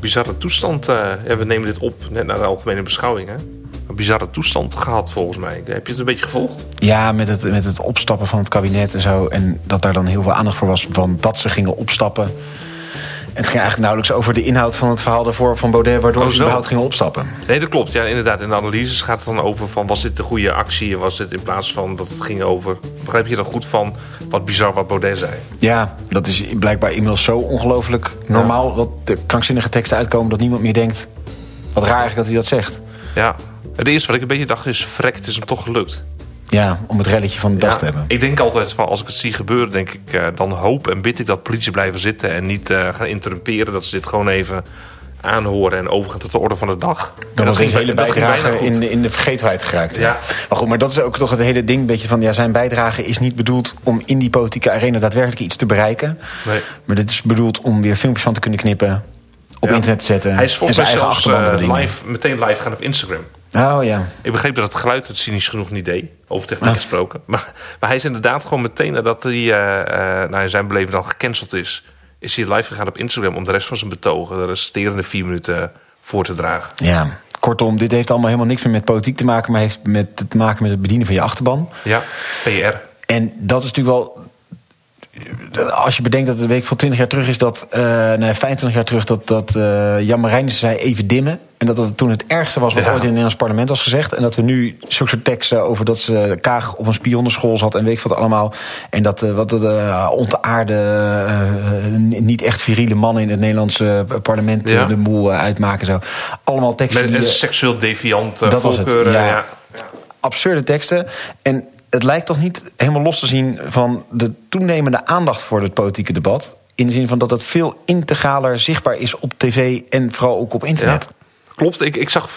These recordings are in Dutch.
bizarre toestand. eh, we nemen dit op net naar de algemene beschouwing. Hè? Een bizarre toestand gehad volgens mij. Heb je het een beetje gevolgd? Ja, met het, met het opstappen van het kabinet en zo. En dat daar dan heel veel aandacht voor was van dat ze gingen opstappen. Het ging eigenlijk nauwelijks over de inhoud van het verhaal daarvoor van Baudet... waardoor Oh, ze überhaupt gingen opstappen. Nee, dat klopt. Ja, inderdaad. In de analyses gaat het dan over van... was dit de goede actie en was dit in plaats van dat het ging over... begrijp je dan goed van wat bizar wat Baudet zei? Ja, dat is blijkbaar inmiddels zo ongelooflijk normaal... dat de krankzinnige teksten uitkomen dat niemand meer denkt... wat raar eigenlijk dat hij dat zegt. Ja. Het eerste wat ik een beetje dacht is... vrek, het is hem toch gelukt. Ja, om het relletje van de dag Ja, te hebben. Ik denk altijd van als ik het zie gebeuren, denk ik, eh, dan hoop en bid ik dat politie blijven zitten en niet eh, gaan interrumperen. Dat ze dit gewoon even aanhoren en overgaan tot de orde van de dag. Dan deze hele bijdrage in de, in de vergetelheid geraakt. Ja. Maar goed, maar dat is ook toch het hele ding. Beetje van, ja, zijn bijdrage is niet bedoeld om in die politieke arena daadwerkelijk iets te bereiken. Nee. Maar dit is bedoeld om weer filmpjes van te kunnen knippen, op Ja. internet te zetten. Hij is volgens en mij zelfs eh, live, meteen live gaan op Instagram. Oh ja. Ik begreep dat het geluid het cynisch genoeg niet deed, over techniek Ah. gesproken. Maar, maar hij is inderdaad gewoon meteen nadat hij eh, eh, nou, in zijn beleving dan gecanceld is, is hij live gegaan op Instagram om de rest van zijn betogen, de resterende vier minuten voor te dragen. ja. Kortom, dit heeft allemaal helemaal niks meer met politiek te maken, maar heeft met, te maken met het bedienen van je achterban. Ja, PR. En dat is natuurlijk wel. Als je bedenkt dat het week van 20 jaar terug is dat. eh nee, 25 jaar terug dat, dat eh Jan Marijnissen zei even dimmen. En dat dat toen het ergste was wat Ja. ooit in het Nederlands parlement was gezegd. En dat we nu zulke soort teksten over dat ze Kaag op een spionnenschool zat en weet ik wat allemaal. En dat eh, wat de ontaarde, niet echt viriele mannen in het Nederlandse parlement Ja. de boel eh, uitmaken. Zo. Allemaal teksten Met die, een seksueel deviant uh, Dat was het, ja. absurde teksten. En het lijkt toch niet helemaal los te zien van de toenemende aandacht voor het politieke debat. In de zin van dat het veel integraler zichtbaar is op tv en vooral ook op internet. Ja, klopt. Ik, ik zag,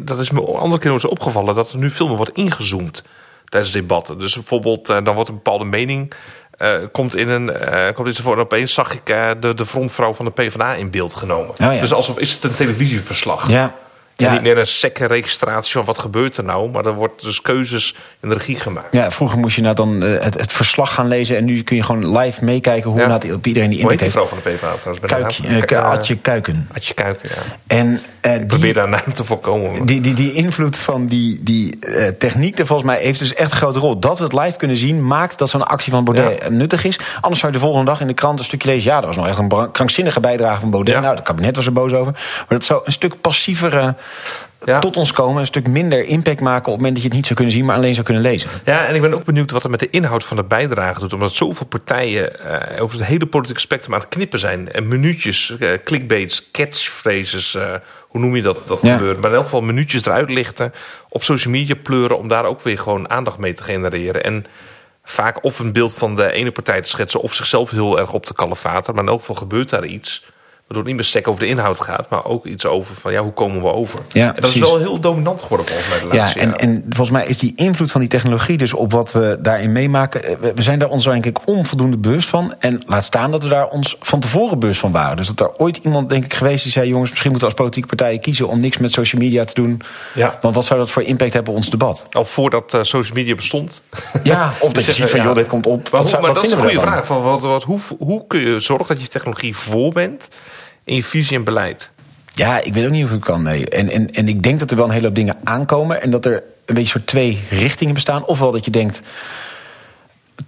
dat is me andere keer nog eens opgevallen, dat er nu veel meer wordt ingezoomd tijdens debatten. Dus bijvoorbeeld, eh, dan wordt een bepaalde mening. eh, komt in een eh komt iets voor en opeens zag ik de, de frontvrouw van de PvdA in beeld genomen. ja. Dus alsof is het een televisieverslag. Ja, ja, niet meer een sekke registratie van wat gebeurt er nou, maar er wordt dus keuzes in de regie gemaakt. ja, vroeger moest je nou dan eh, het, het verslag gaan lezen en nu kun je gewoon live meekijken hoe Ja. nou op iedereen die Hoe heet impact die heeft. vrouw van de PvdA? Kuik, naam- eh, eh, Adje Kuiken. Adje Kuiken, ja. En die, Probeer daar naam te voorkomen. Die, die, die invloed van die, die techniek, er volgens mij heeft dus echt een grote rol. Dat we het live kunnen zien, maakt dat zo'n actie van Baudet Ja. nuttig is. Anders zou je de volgende dag in de krant een stukje lezen. Ja, dat was nog echt een krankzinnige bijdrage van Baudet. Nou, het kabinet was er boos over. Maar dat zou een stuk passiever Ja. tot ons komen. Een stuk minder impact maken op het moment dat je het niet zou kunnen zien, maar alleen zou kunnen lezen. Ja, en ik ben ook benieuwd wat er met de inhoud van de bijdrage doet. Omdat zoveel partijen eh, over het hele politieke spectrum aan het knippen zijn. En minuutjes, eh, clickbaits, catchphrases, eh, hoe noem je dat, dat Ja. gebeurt. Maar in elk geval minuutjes eruit lichten. Op social media pleuren om daar ook weer gewoon aandacht mee te genereren. En vaak of een beeld van de ene partij te schetsen... of zichzelf heel erg op te kalefateren. Maar in elk geval gebeurt daar iets... Waardoor het niet meer stek over de inhoud gaat, maar ook iets over van ja, hoe komen we over? Ja, en dat precies. is wel heel dominant geworden volgens mij de Ja, laatste en, jaren. en volgens mij is die invloed van die technologie dus op wat we daarin meemaken. eh, We zijn daar ons denk ik onvoldoende bewust van. En laat staan dat we daar ons van tevoren bewust van waren. Dus dat er ooit iemand denk ik geweest die zei: jongens, misschien moeten we als politieke partijen kiezen om niks met social media te doen. Ja. Want wat zou dat voor impact hebben op ons debat? Al voordat eh, social media bestond. Ja, of dat je ziet van, ja. joh, dit komt op. Maar, Wat, zou, maar dat is een goede vraag. Van wat, wat, hoe, hoe kun je zorgen dat je technologie voor bent in je visie en beleid? Ja, ik weet ook niet of het kan. Nee. En, en, en ik denk dat er wel een hele hoop dingen aankomen. En dat er een beetje soort twee richtingen bestaan. Ofwel dat je denkt.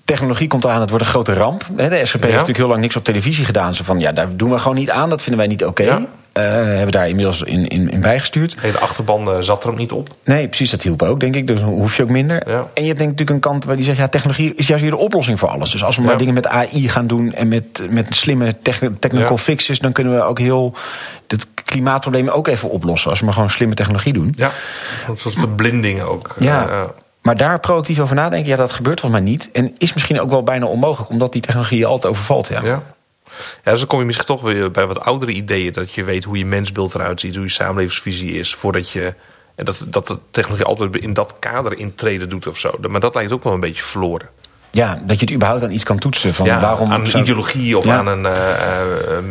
Technologie komt aan, het wordt een grote ramp. De SGP heeft natuurlijk heel lang niks op televisie gedaan. Zo van, ja, daar doen we gewoon niet aan. Dat vinden wij niet oké. Ja. Eh, hebben daar inmiddels in, in, in bijgestuurd. De hele achterban eh, zat er ook niet op. Nee, precies, dat hielp ook, denk ik. Dus dan hoef je ook minder. Ja. En je hebt denk ik natuurlijk een kant waar die zegt... ja, technologie is juist weer de oplossing voor alles. Dus als we Ja. maar dingen met AI gaan doen... en met, met slimme techn- technical Ja. fixes... dan kunnen we ook heel het klimaatprobleem ook even oplossen. Als we maar gewoon slimme technologie doen. Ja. Een soort verblinding ook. Ja. Maar daar proactief over nadenken, ja, dat gebeurt volgens mij niet. En is misschien ook wel bijna onmogelijk... omdat die technologie je altijd overvalt, ja. ja. Ja, dus dan kom je misschien toch weer bij wat oudere ideeën. Dat je weet hoe je mensbeeld eruit ziet, hoe je samenlevingsvisie is. Voordat je. En dat, dat de technologie altijd in dat kader intreden doet of zo. Maar dat lijkt ook wel een beetje verloren. Ja, dat je het überhaupt aan iets kan toetsen. Van ja, waarom aan een zou- ideologie of Ja. aan een eh, eh, eh,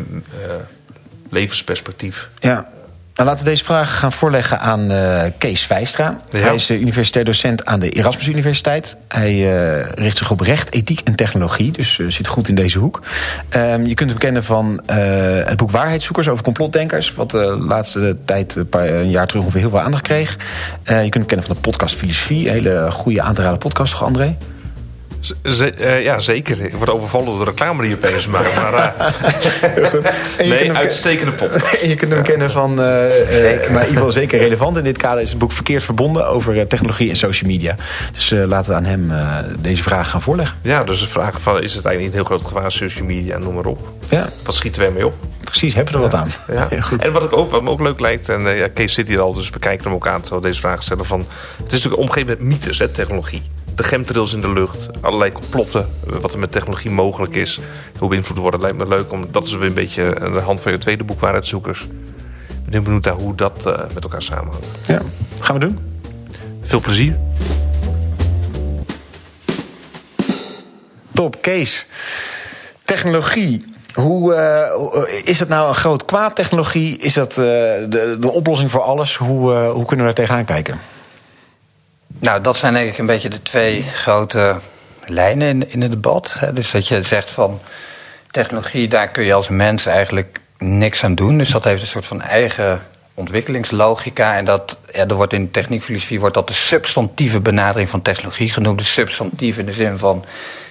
levensperspectief. Ja. Nou, laten we deze vraag gaan voorleggen aan uh, Kees Vijstra. Ja. Hij is uh, universitair docent aan de Erasmus Universiteit. Hij uh, richt zich op recht, ethiek en technologie, dus zit goed in deze hoek. Ehm, je kunt hem kennen van het boek Waarheidszoekers over complotdenkers, wat de laatste tijd, een, paar, een jaar terug ongeveer heel veel aandacht kreeg. je kunt hem kennen van de podcast Filosofie, een hele goede aan te raden podcast, toch André? Uh, ja, zeker. Ik word overvallen door de reclame die je opeens maakt. Maar, uh, nee, uitstekende pot. En je kunt hem kennen van, uh, maar in ieder geval zeker relevant in dit kader... is het boek Verkeerd Verbonden over technologie en social media. Dus laten we aan hem deze vraag gaan voorleggen. Ja, dus de vraag van, is het eigenlijk niet een heel groot gevaar... social media, noem maar op. Ja. Wat schieten we ermee op? Precies, hebben we er wat aan. Ja. ja goed. En wat, ik ook, wat me ook leuk lijkt... en Kees zit hier al, dus we kijken hem ook aan... terwijl deze vraag stellen van... het is natuurlijk omgeven met mythes, hè, technologie de chemtrails in de lucht. Allerlei complotten. Wat er met technologie mogelijk is. Hoe beïnvloed worden. Lijkt me leuk. Om, dat is weer een beetje de hand van je tweede boek Waarheidszoekers. Ik ben benieuwd naar hoe dat uh, met elkaar samenhangt. Ja, gaan we doen. Veel plezier. Top, Kees. Technologie. Hoe uh, is het nou een groot kwaad technologie? Is dat uh, de, de, oplossing voor alles? Hoe, hoe kunnen we daar tegenaan kijken? Nou, dat zijn eigenlijk een beetje de twee grote lijnen in, in het debat. Dus dat je zegt van technologie, daar kun je als mens eigenlijk niks aan doen. Dus dat heeft een soort van eigen ontwikkelingslogica. En dat, ja, er wordt in techniekfilosofie wordt dat de substantieve benadering van technologie genoemd. De substantief in de zin van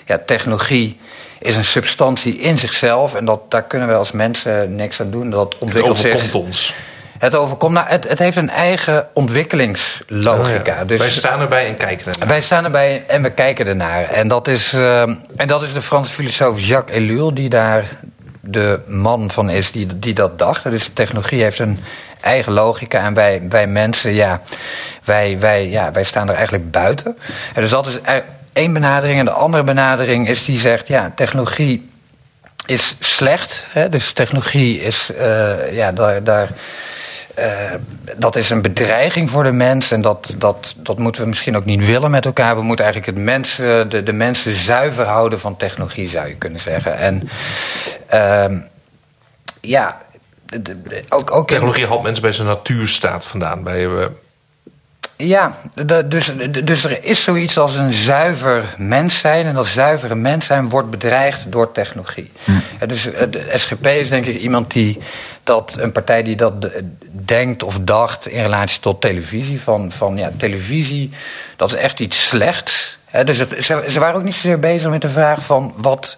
ja, technologie is een substantie in zichzelf. En dat, daar kunnen we als mensen niks aan doen. Dat ontwikkelt zich. ons. Het overkomt. Nou, het, het heeft een eigen ontwikkelingslogica. Oh ja. dus wij staan erbij en kijken ernaar. Wij staan erbij en we kijken ernaar. En dat is, uh, en dat is de Franse filosoof Jacques Ellul, die daar de man van is die, die dat dacht. Dus de technologie heeft een eigen logica. En wij, wij mensen, ja wij, wij, ja, wij staan er eigenlijk buiten. En dus dat is één benadering. En de andere benadering is die zegt, ja, technologie is slecht. Hè? Dus technologie is, uh, ja, daar. daar dat is een bedreiging voor de mens en dat, dat, dat moeten we misschien ook niet willen met elkaar. We moeten eigenlijk het mensen, de, de mensen zuiver houden van technologie, zou je kunnen zeggen. En uh, ja, de, de, ook, ook technologie haalt mensen bij zijn natuurstaat vandaan. Bij, uh... Ja, dus, dus er is zoiets als een zuiver mens zijn. En dat zuivere mens zijn wordt bedreigd door technologie. Hm. Dus de SGP is denk ik iemand die dat, een partij die dat denkt of dacht in relatie tot televisie. Van, van ja, televisie, dat is echt iets slechts. Dus het, ze, ze waren ook niet zozeer bezig met de vraag van wat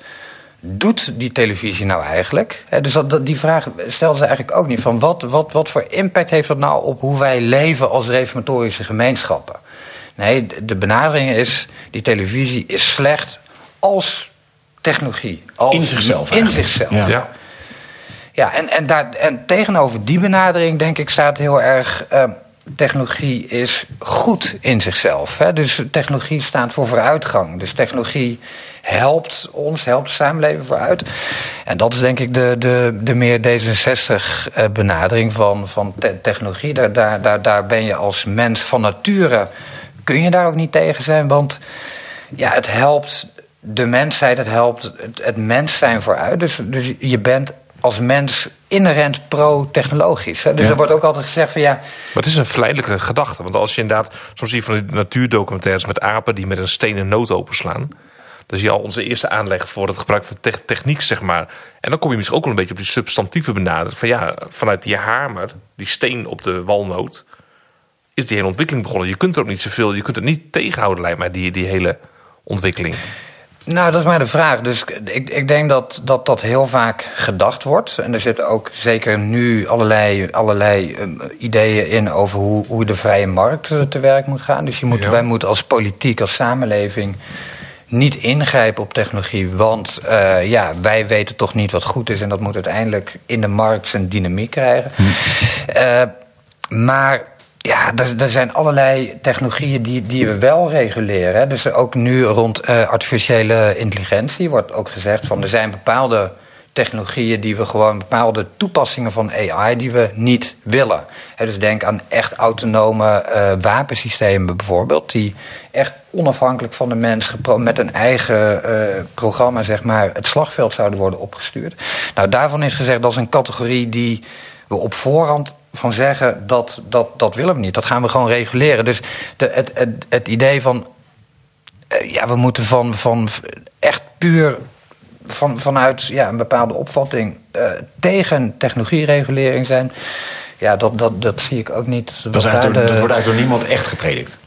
doet die televisie nou eigenlijk? Dus dat, die vraag stelden ze eigenlijk ook niet. Van wat, wat, wat voor impact heeft dat nou op hoe wij leven als reformatorische gemeenschappen? Nee, de benadering is, die televisie is slecht als technologie. Als in zichzelf. In zichzelf. Ja. ja. Ja, en, en, daar, en tegenover die benadering, denk ik, staat heel erg. Uh, technologie is goed in zichzelf. Hè? Dus technologie staat voor vooruitgang. Dus technologie helpt ons, helpt de samenleving vooruit. En dat is denk ik de, de, de meer D66-benadering van, van te technologie. Daar, daar, daar, daar ben je als mens van nature. kun je daar ook niet tegen zijn, want ja, het helpt de mensheid, het helpt het, het mens zijn vooruit. Dus, dus je bent als mens inherent pro-technologisch. Dus ja. er wordt ook altijd gezegd van ja... Maar het is een verleidelijke gedachte. Want als je inderdaad... Soms zie je van die natuurdocumentaires met apen... die met een stenen noot openslaan. Dan zie je al onze eerste aanleg voor het gebruik van te techniek, zeg maar. En dan kom je misschien ook wel een beetje op die substantieve benadering. Van ja, vanuit die hamer, die steen op de walnoot... is die hele ontwikkeling begonnen. Je kunt er ook niet zoveel... Je kunt het niet tegenhouden, lijkt mij, die, die hele ontwikkeling. Nou, dat is maar de vraag. Dus ik, ik denk dat, dat dat heel vaak gedacht wordt. En er zitten ook zeker nu allerlei, allerlei um, ideeën in over hoe, hoe de vrije markt uh, te werk moet gaan. Dus je moet, ja. wij moeten als politiek, als samenleving niet ingrijpen op technologie. Want uh, ja, wij weten toch niet wat goed is. En dat moet uiteindelijk in de markt zijn dynamiek krijgen. Hm. Uh, maar ja, er, er, zijn allerlei technologieën die, die we wel reguleren. Dus ook nu rond uh, artificiële intelligentie wordt ook gezegd van er zijn bepaalde technologieën die we gewoon bepaalde toepassingen van AI die we niet willen. Dus denk aan echt autonome uh, wapensystemen bijvoorbeeld, die echt onafhankelijk van de mens met een eigen uh, programma zeg maar het slagveld zouden worden opgestuurd. Nou, daarvan is gezegd dat is een categorie die we op voorhand van zeggen dat, dat dat willen we niet. Dat gaan we gewoon reguleren. Dus de, het, het, het idee van eh, ja, we moeten van, van echt puur van, vanuit ja, een bepaalde opvatting uh, tegen technologieregulering zijn. Ja, dat, dat, dat zie ik ook niet. Dat, is door, dat wordt eigenlijk door niemand echt gepredikt.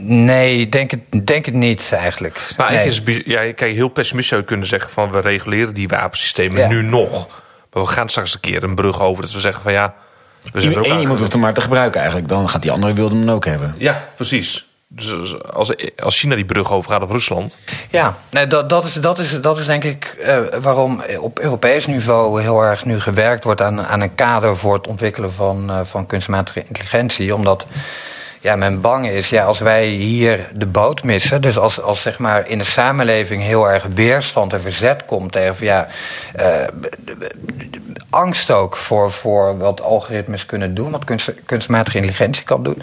Nee, denk het, denk het niet eigenlijk. Maar nee. is, ja, kijk, heel pessimistisch zou je kunnen zeggen van we reguleren die wapensystemen nu nog. Maar we gaan straks een keer een brug over dat we zeggen van ja. We zijn Eén iemand hoeft hem maar te gebruiken eigenlijk. Dan gaat die andere wilde hem ook hebben. Ja, precies. Dus als, als China die brug overgaat of Rusland. Ja, nee, dat, dat, is, dat, is, dat is denk ik uh, waarom op Europees niveau heel erg nu gewerkt wordt aan, aan een kader voor het ontwikkelen van, uh, van kunstmatige intelligentie. Omdat ja, men bang is, ja, als wij hier de boot missen, dus als, als zeg maar in de samenleving heel erg weerstand en verzet komt tegen ja, uh, angst ook voor, voor wat algoritmes kunnen doen, wat kunst, kunstmatige intelligentie kan doen,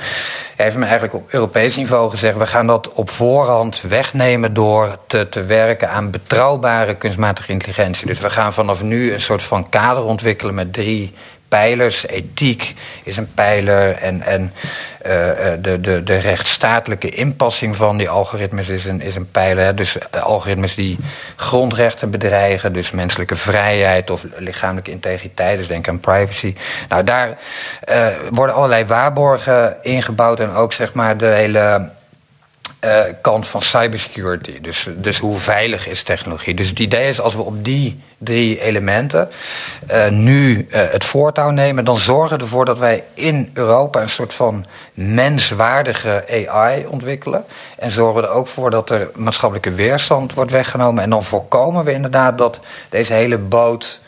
heeft men eigenlijk op Europees niveau gezegd: we gaan dat op voorhand wegnemen door te, te werken aan betrouwbare kunstmatige intelligentie. Dus we gaan vanaf nu een soort van kader ontwikkelen met drie pijlers. Ethiek is een pijler en, en uh, de, de, de rechtsstatelijke inpassing van die algoritmes is een, is een pijler. Dus algoritmes die grondrechten bedreigen, dus menselijke vrijheid of lichamelijke integriteit, dus denk aan privacy. Nou, daar worden allerlei waarborgen ingebouwd en ook zeg maar de hele uh, kant van cybersecurity. Dus, dus hoe veilig is technologie? Dus het idee is als we op die drie elementen uh, nu uh, het voortouw nemen, dan zorgen we ervoor dat wij in Europa een soort van menswaardige AI ontwikkelen. En zorgen we er ook voor dat er maatschappelijke weerstand wordt weggenomen. En dan voorkomen we inderdaad dat deze hele boot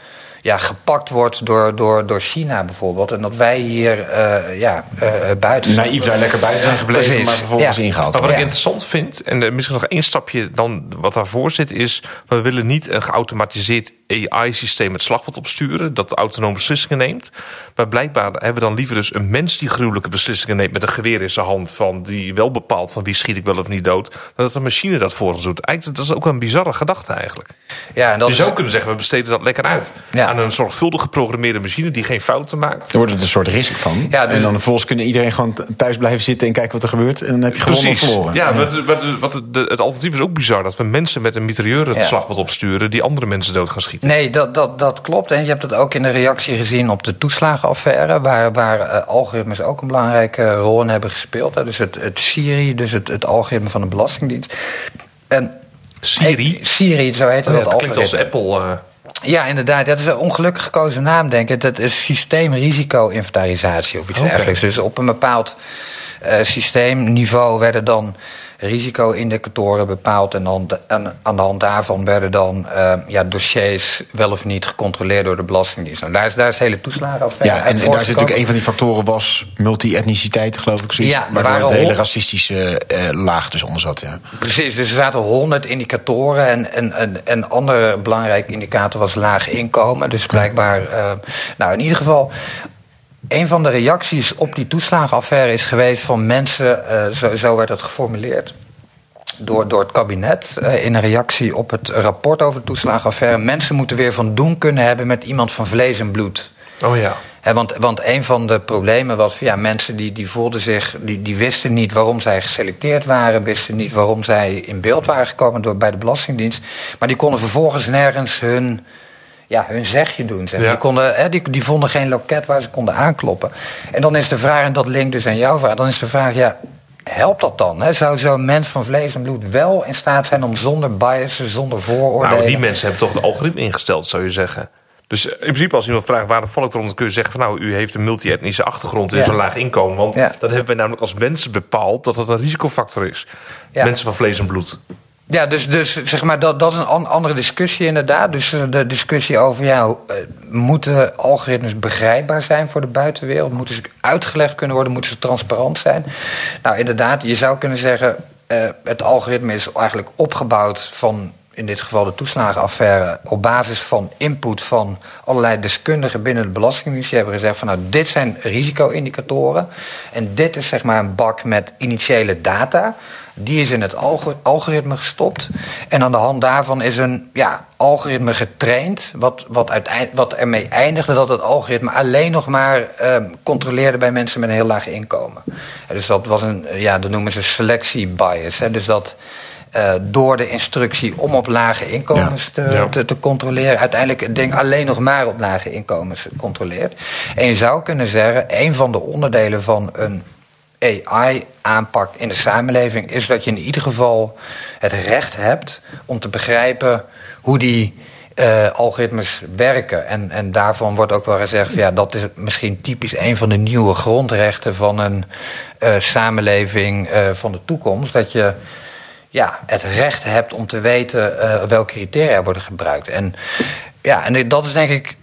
ja, gepakt wordt door, door, door China bijvoorbeeld. En dat wij hier uh, ja, uh, buiten Naïef daar lekker buiten zijn gebleven, Precies. maar vervolgens ja. ingehaald maar Wat ik interessant vind, en misschien nog één stapje dan wat daarvoor zit... is, we willen niet een geautomatiseerd AI-systeem het slagveld opsturen... dat autonome beslissingen neemt. Maar blijkbaar hebben we dan liever dus een mens die gruwelijke beslissingen neemt... met een geweer in zijn hand, van, die wel bepaalt van wie schiet ik wel of niet dood... dan dat een machine dat voor ons doet. Eigenlijk, dat is ook een bizarre gedachte eigenlijk. Ja, en dat Je zou kunnen zeggen, we besteden dat lekker uit... Ja aan een zorgvuldig geprogrammeerde machine die geen fouten maakt. Er wordt het een soort risk van. Ja, dus... En dan vervolgens kunnen iedereen gewoon thuis blijven zitten en kijken wat er gebeurt. En dan heb je gewoon verloren. Ja, ja. Wat, wat, het alternatief is ook bizar. Dat we mensen met een mitrailleur het ja. opsturen die andere mensen dood gaan schieten. Nee, dat, dat, dat klopt. En je hebt het ook in de reactie gezien op de toeslagenaffaire. Waar, waar uh, algoritmes ook een belangrijke rol in hebben gespeeld. Hè. Dus het, het Siri, dus het, het algoritme van de Belastingdienst. En Siri? Siri, zo heet het. Ja, dat klinkt als Apple. Uh... Ja, inderdaad. Dat is een ongelukkig gekozen naam, denk ik. Dat is systeemrisico-inventarisatie of iets okay. dergelijks. Dus op een bepaald uh, systeemniveau werden dan risico-indicatoren bepaald. En dan de, aan de hand daarvan werden dan uh, ja, dossiers wel of niet gecontroleerd door de Belastingdienst. Nou, daar, is, daar is hele toeslagen af. Ja, en, en daar zit natuurlijk een van die factoren was multi-etniciteit, geloof ik. Zoiets, ja, waardoor een hele racistische uh, laag dus onder zat. Ja. Precies, dus er zaten honderd indicatoren. En een en, en andere belangrijke indicator was laag inkomen. Dus blijkbaar, uh, nou in ieder geval een van de reacties op die toeslagenaffaire is geweest van mensen, uh, zo, zo, werd het geformuleerd. Door, door het kabinet uh, in een reactie op het rapport over de toeslagenaffaire. Mensen moeten weer van doen kunnen hebben met iemand van vlees en bloed. Oh ja. He, want, want een van de problemen was ja, mensen die, die voelden zich, die, die wisten niet waarom zij geselecteerd waren, wisten niet waarom zij in beeld waren gekomen door, bij de Belastingdienst. Maar die konden vervolgens nergens hun ja, hun zegje doen. Zeg. Die, konden, hè, die, die vonden geen loket waar ze konden aankloppen. En dan is de vraag, en dat linkt dus aan jouw vraag, dan is de vraag, ja, helpt dat dan? Hè? Zou zo'n mens van vlees en bloed wel in staat zijn om zonder biases, zonder vooroordelen... Nou, die mensen hebben toch het algoritme ingesteld, zou je zeggen. Dus in principe als iemand vraagt waar val ik erom, dan kun je zeggen van nou, u heeft een multi-etnische achtergrond en ja. een laag inkomen. Want ja. dat hebben wij namelijk als mensen bepaald dat dat een risicofactor is. Ja. Mensen van vlees en bloed. Ja, dus, dus zeg maar, dat, dat is een andere discussie inderdaad. Dus eh, de discussie over, ja, eh, moeten algoritmes begrijpbaar zijn voor de buitenwereld? Moeten ze uitgelegd kunnen worden? Moeten ze transparant zijn? Nou, inderdaad, je zou kunnen zeggen, uh, het algoritme is eigenlijk opgebouwd van in dit geval de toeslagenaffaire, op basis van input van allerlei deskundigen binnen de Belastingdienst, die hebben gezegd van nou, dit zijn risico-indicatoren. En dit is zeg maar een bak met initiële data. Die is in het algoritme gestopt. En aan de hand daarvan is een ja, algoritme getraind. Wat, wat, wat ermee eindigde dat het algoritme alleen nog maar uh, controleerde bij mensen met een heel laag inkomen. dus dat was een, ja, dat noemen ze selectie bias. Hè. Dus dat uh, door de instructie om op lage inkomens te, te, te, controleren, uiteindelijk het ding alleen nog maar op lage inkomens controleert. En je zou kunnen zeggen, een van de onderdelen van een AI-aanpak in de samenleving is dat je in ieder geval het recht hebt om te begrijpen hoe die uh, algoritmes werken. En, en daarvan wordt ook wel gezegd: ja, dat is misschien typisch een van de nieuwe grondrechten van een uh, samenleving uh, van de toekomst. Dat je ja, het recht hebt om te weten welke criteria worden gebruikt. En, ja, en dat is denk ik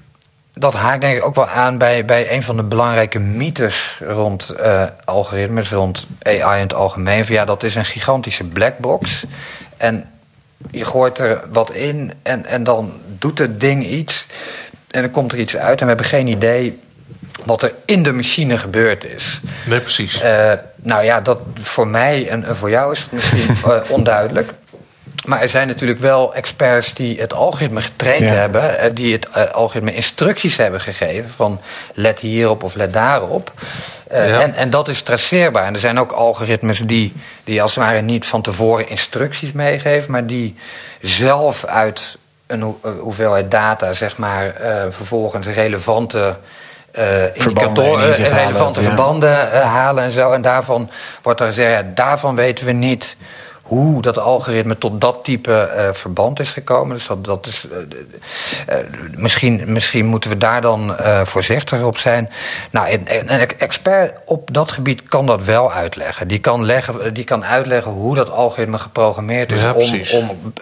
dat haakt denk ik ook wel aan bij, bij een van de belangrijke mythes rond uh, algoritmes, rond AI in het algemeen. Van, ja, dat is een gigantische blackbox. En je gooit er wat in en, en dan doet het ding iets. En dan komt er iets uit en we hebben geen idee wat er in de machine gebeurd is. Nee, precies. Uh, nou ja, dat voor mij en, en voor jou is het misschien uh, onduidelijk. Maar er zijn natuurlijk wel experts die het algoritme getraind hebben, eh, die het uh, algoritme instructies hebben gegeven van let hierop of let daarop. Uh, en, en dat is traceerbaar. En er zijn ook algoritmes die, die als het ware niet van tevoren instructies meegeven, maar die zelf uit een ho hoeveelheid data, zeg maar, uh, vervolgens relevante uh, indicatoren, relevante halen, verbanden ja. halen en zo. En daarvan wordt er gezegd, ja, daarvan weten we niet hoe dat algoritme tot dat type uh, verband is gekomen. Dus dat, dat is, uh, uh, misschien, misschien moeten we daar dan voorzichtiger op zijn. Nou, een, een, expert op dat gebied kan dat wel uitleggen. Die kan, leggen, die kan uitleggen hoe dat algoritme geprogrammeerd is ja, om, om,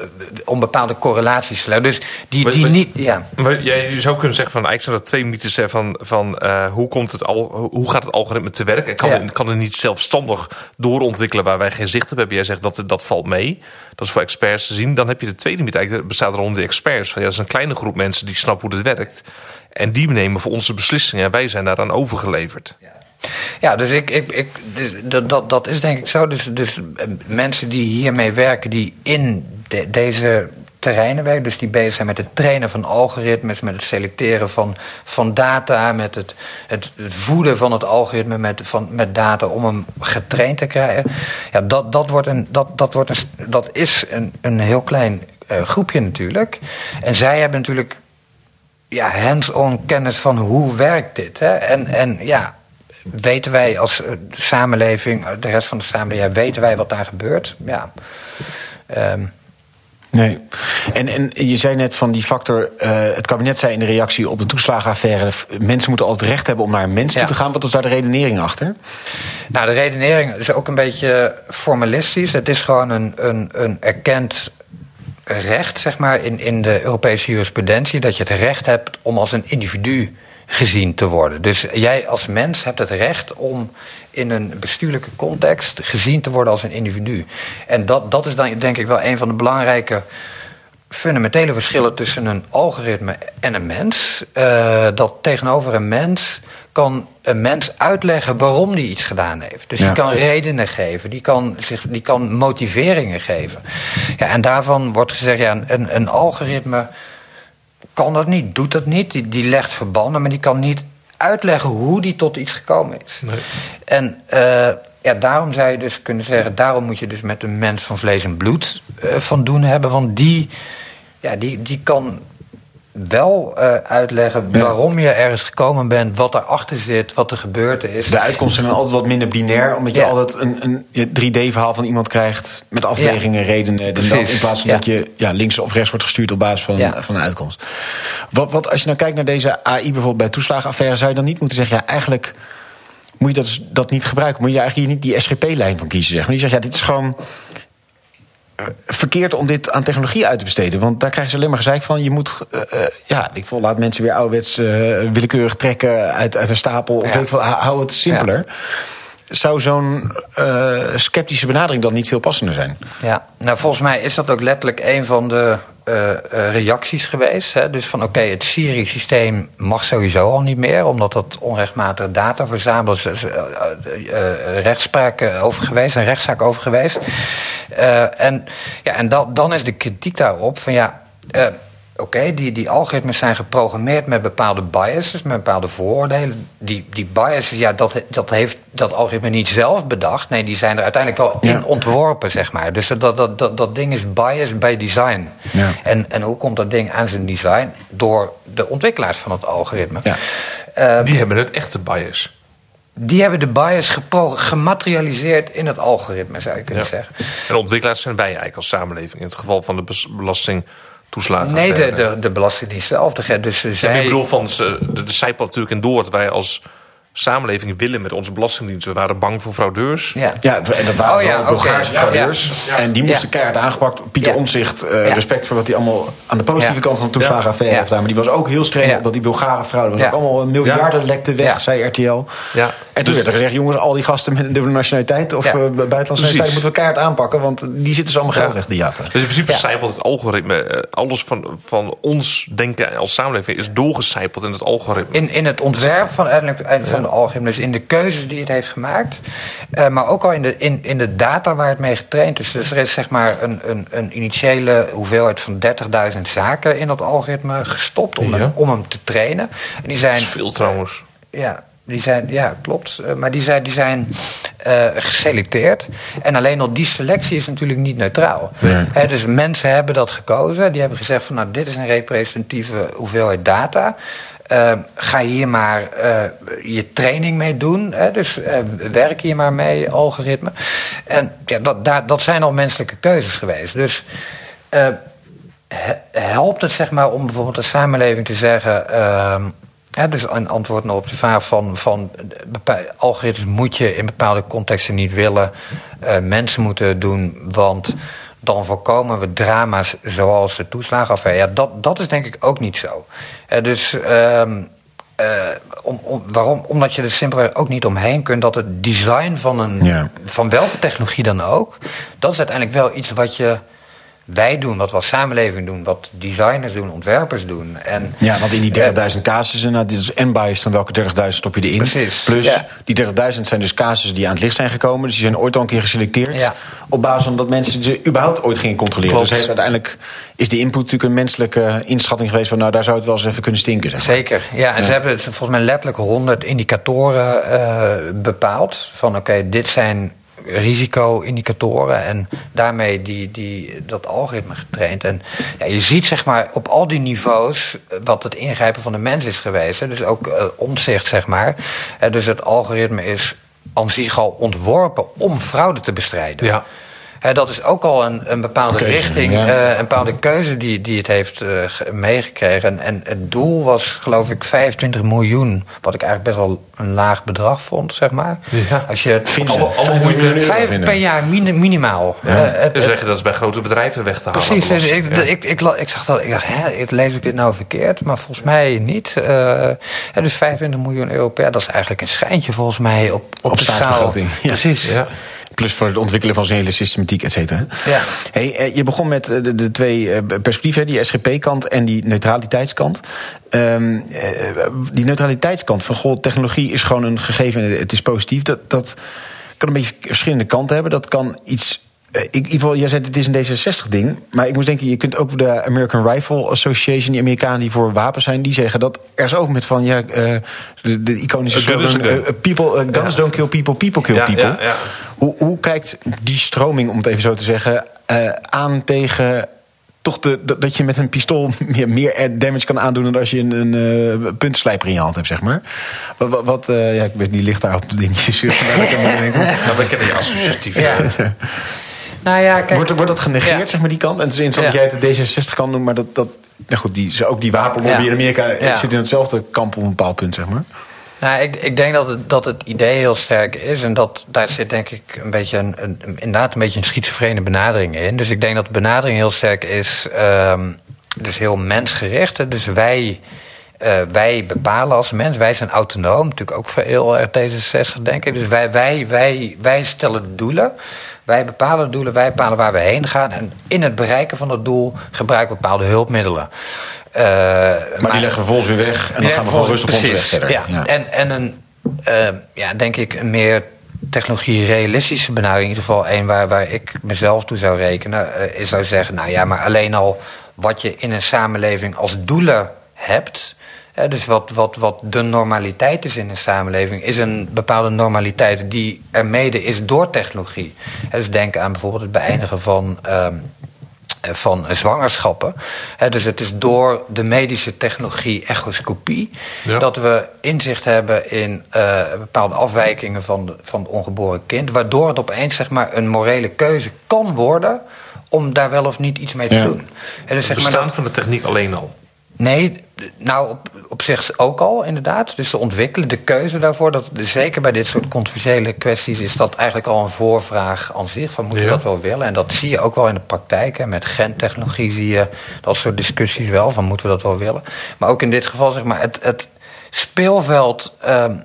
om bepaalde correlaties te leggen. Dus die, die maar, niet. Ja. Maar jij zou kunnen zeggen van eigenlijk zijn dat twee mythes van, van hoe, komt het al, hoe gaat het algoritme te werken? En kan, ja. kan het niet zelfstandig doorontwikkelen waar wij geen zicht op hebben? Jij zegt dat dat valt mee. Dat is voor experts te zien. Dan heb je de tweede mythe, eigenlijk bestaat rond de experts. Ja, dat is een kleine groep mensen die snappen hoe het werkt. En die nemen voor onze beslissingen. En wij zijn daaraan overgeleverd. Ja. Ja, dus, ik, ik, ik, dus dat, dat, is denk ik zo. Dus, dus eh, mensen die hiermee werken, die in de, deze terreinen werken. Dus die bezig zijn met het trainen van algoritmes, met het selecteren van, van data, met het, het voeden van het algoritme met, van, met data om hem getraind te krijgen. Ja, dat, dat, wordt een, dat, dat, wordt een, dat is een, een heel klein uh, groepje natuurlijk. En zij hebben natuurlijk ja, hands-on kennis van hoe werkt dit. Hè? En, en ja, weten wij als samenleving, de rest van de samenleving, weten wij wat daar gebeurt? Ja. Um, Nee. En, en je zei net van die factor. Uh, het kabinet zei in de reactie op de toeslagenaffaire. mensen moeten altijd recht hebben om naar een mens ja. toe te gaan. Wat was daar de redenering achter? Nou, de redenering is ook een beetje formalistisch. Het is gewoon een, een, een erkend recht, zeg maar, in, in de Europese jurisprudentie. Dat je het recht hebt om als een individu gezien te worden. Dus jij als mens hebt het recht om in een bestuurlijke context gezien te worden als een individu. En dat, dat is dan denk ik wel een van de belangrijke fundamentele verschillen tussen een algoritme en een mens. Uh, dat tegenover een mens kan een mens uitleggen waarom die iets gedaan heeft. Dus ja. die kan redenen geven, die kan, zich, die kan motiveringen geven. Ja, en daarvan wordt gezegd, ja, een, een algoritme kan dat niet, doet dat niet. Die, die legt verbanden, maar die kan niet uitleggen hoe die tot iets gekomen is. Nee. En uh, ja, daarom zou je dus kunnen zeggen, daarom moet je dus met een mens van vlees en bloed uh, van doen hebben. Want die, ja, die, die kan wel uh, uitleggen ja. waarom je ergens gekomen bent, wat erachter zit, wat er gebeurd is. De uitkomsten zijn altijd wat minder binair, omdat je ja. altijd een, een 3D-verhaal van iemand krijgt met afwegingen, ja. redenen, in plaats van dat je ja, links of rechts wordt gestuurd op basis van, van een uitkomst. Wat, wat als je nou kijkt naar deze AI bijvoorbeeld bij toeslagenaffaire, zou je dan niet moeten zeggen, ja, eigenlijk moet je dat, dat niet gebruiken. Moet je eigenlijk hier niet die SGP-lijn van kiezen. Zeg maar. Je zegt, ja, dit is gewoon verkeerd om dit aan technologie uit te besteden. Want daar krijgen ze alleen maar gezeik van. Je moet, uh, ja, ik voel, laat mensen weer ouderwets uh, willekeurig trekken uit, uit een stapel. Of ja. weet ik veel, hou het simpeler. zou zo'n uh, sceptische benadering dan niet veel passender zijn? Ja, nou volgens mij is dat ook letterlijk een van de uh, reacties geweest. Hè? Dus van oké, het Siri-systeem mag sowieso al niet meer, omdat dat onrechtmatige data verzamelt. is rechtspraak over geweest, een rechtszaak over geweest. en ja, en dat, dan is de kritiek daarop van ja oké, die, die algoritmes zijn geprogrammeerd met bepaalde biases, met bepaalde vooroordelen. Die, die biases, ja, dat, dat heeft dat algoritme niet zelf bedacht. Nee, die zijn er uiteindelijk wel in ontworpen, zeg maar. Dus dat, dat, dat, dat ding is bias by design. Ja. En, en hoe komt dat ding aan zijn design? Door de ontwikkelaars van het algoritme. Ja. Uh, die hebben het echte bias. Die hebben de bias gematerialiseerd in het algoritme, zou je kunnen zeggen. En de ontwikkelaars zijn wij eigenlijk als samenleving. In het geval van de belasting toeslagen? Nee, de, de, de Belastingdienst zelf. Dus zij... ik bedoel, van, de, de, de natuurlijk in door dat wij als samenleving willen met onze belastingdienst. We waren bang voor fraudeurs. Ja, ja en dat waren oh, ja, Bulgaarse fraudeurs. En die moesten keihard aangepakt. Pieter Omtzigt, uh, respect voor wat hij allemaal aan de positieve kant van de toeslagenaffaire heeft gedaan. Maar die was ook heel streng op dat die Bulgare fraude was ook allemaal miljarden lekte weg, zei RTL. Ja. En toen dus, werd er gezegd, jongens, al die gasten met een dubbele nationaliteit of uh, buitenlandse nationaliteit moeten we keihard aanpakken. Want die zitten ze allemaal geld weg te jatten. Dus in principe cijpelt het algoritme, eh, alles van, van ons denken als samenleving is doorgecijpeld in het algoritme. In, in het ontwerp van, uiteindelijk van de algoritme, dus in de keuzes die het heeft gemaakt. Uh, maar ook al in de, in, in de data waar het mee getraind is. Dus er is zeg maar een, een, een initiële hoeveelheid van 30.000 zaken in dat algoritme gestopt om, hem, om hem te trainen. En die zijn, dat is veel trouwens. Ja, die zijn, ja, klopt. Eh, maar die zijn, die zijn uh, geselecteerd. En alleen al die selectie is natuurlijk niet neutraal. dus mensen hebben dat gekozen. Die hebben gezegd van nou, dit is een representatieve hoeveelheid data. Uh, ga hier maar uh, je training mee doen. Hè? Dus uh, werk hier maar mee, algoritme. En ja, dat, daar, dat zijn al menselijke keuzes geweest. Dus helpt het zeg maar om bijvoorbeeld de samenleving te zeggen. Ehm, ja, dus een antwoord op de vraag van, van algoritmes moet je in bepaalde contexten niet willen. mensen moeten doen, want dan voorkomen we drama's zoals de toeslagenaffaire. Ja, dat, dat is denk ik ook niet zo. Uh, dus um, uh, om, om, waarom? Omdat je er simpelweg ook niet omheen kunt dat het design van, een, van welke technologie dan ook, dat is uiteindelijk wel iets wat je wij doen, wat we als samenleving doen, wat designers doen, ontwerpers doen. En, ja, want in die 30.000 uh, casussen, nou, dit is n-bias van welke 30.000 stop je erin. Precies. Plus, ja. die 30.000 zijn dus casussen die aan het licht zijn gekomen. Dus die zijn ooit al een keer geselecteerd. Ja. Op basis van dat mensen ze überhaupt ooit gingen controleren. Klopt. Dus uiteindelijk is die input natuurlijk een menselijke inschatting geweest van, nou, daar zou het wel eens even kunnen stinken. Zeg maar. Zeker, ja. En ze hebben volgens mij letterlijk 100 indicatoren uh, bepaald. Van oké, dit zijn risico-indicatoren en daarmee die, die, dat algoritme getraind. En ja, je ziet zeg maar op al die niveaus wat het ingrijpen van de mens is geweest. Dus ook uh, omzicht, zeg maar. Uh, dus het algoritme is aan zich al ontworpen om fraude te bestrijden. Ja dat is ook al een, een bepaalde richting, uh, een bepaalde keuze die, die het heeft uh, meegekregen. En, en, het doel was, geloof ik, 25 miljoen. Wat ik eigenlijk best wel een laag bedrag vond, zeg maar. Ja. Als je alle, moeite vijf per jaar minimaal. Ja. Uh, het, dus zeggen dat is bij grote bedrijven weg te halen. Precies, dus ik, ik, ik, ik, zag dat. Ik dacht, hè, ik lees ik dit nou verkeerd? Maar volgens mij niet. dus 25 miljoen euro per jaar, dat is eigenlijk een schijntje volgens mij op, op, op de schaal. Precies. Ja. Plus voor het ontwikkelen van zijn hele systematiek, et cetera. Ja. Hey, eh, je begon met eh, de, de twee eh, perspectieven, die SGP-kant en die neutraliteitskant. Um, die neutraliteitskant van goh, technologie is gewoon een gegeven en het is positief. Dat, dat kan een beetje verschillende kanten hebben. Dat kan iets ik, in ieder geval, jij zei het is een D66-ding. Maar ik moest denken, je kunt ook de American Rifle Association, die Amerikanen die voor wapens zijn, die zeggen dat er is ook met van ja, uh, de, de, iconische slogan: uh, people, uh, guns don't kill people, people kill people. Ja, hoe, hoe kijkt die stroming, om het even zo te zeggen, aan tegen toch de, dat je met een pistool meer, meer damage kan aandoen dan als je een, een puntslijper in je hand hebt, zeg maar. Wat, wat uh, ja, ik weet niet, ligt daar op de dingetjes. nou, dan ken je associatief. Ja. Nou ja, kijk, wordt, wordt dat genegeerd, zeg maar, die kant? En het is dat jij het de D66 kan doen, maar dat, dat nou goed, die, ook die wapenlobby in Amerika zit in hetzelfde kamp op een bepaald punt, zeg maar. Nou, ik, ik denk dat het, dat het idee heel sterk is. En dat, daar zit denk ik een beetje een, een, inderdaad een beetje een schizofrene benadering in. Dus ik denk dat de benadering heel sterk is. Um, dus heel mensgericht. Dus wij eh, wij bepalen als mens, wij zijn autonoom, natuurlijk ook voor heel erg D66 denk ik. Dus wij, wij, wij, wij stellen de doelen. Wij bepalen de doelen, wij bepalen waar we heen gaan. En in het bereiken van dat doel gebruiken we bepaalde hulpmiddelen. Uh, maar, die leggen we vervolgens weer weg en dan gaan we gewoon rustig op onze weg verder. Ja. ja. En, en een, uh, ja, denk ik, een meer technologie-realistische benadering, in ieder geval één waar, waar ik mezelf toe zou rekenen, uh, is zou zeggen: nou ja, maar alleen al wat je in een samenleving als doelen hebt. Hè, dus wat, wat, wat de normaliteit is in een samenleving, is een bepaalde normaliteit die er mede is door technologie. Hè, dus denk aan bijvoorbeeld het beëindigen van. Uh, van zwangerschappen. dus het is door de medische technologie echoscopie ja. dat we inzicht hebben in uh, bepaalde afwijkingen van, de, van het ongeboren kind, waardoor het opeens zeg maar, een morele keuze kan worden om daar wel of niet iets mee te ja. doen. En dus zeg maar dat, van de techniek alleen al? Nee, nou op, op zich ook al inderdaad. Dus te ontwikkelen, de keuze daarvoor. Dat, zeker bij dit soort controversiële kwesties is dat eigenlijk al een voorvraag aan zich. Van moeten we dat wel willen? En dat zie je ook wel in de praktijk. Hè. Met gentechnologie zie je dat soort discussies wel. Van moeten we dat wel willen? Maar ook in dit geval zeg maar het, het speelveld... Um,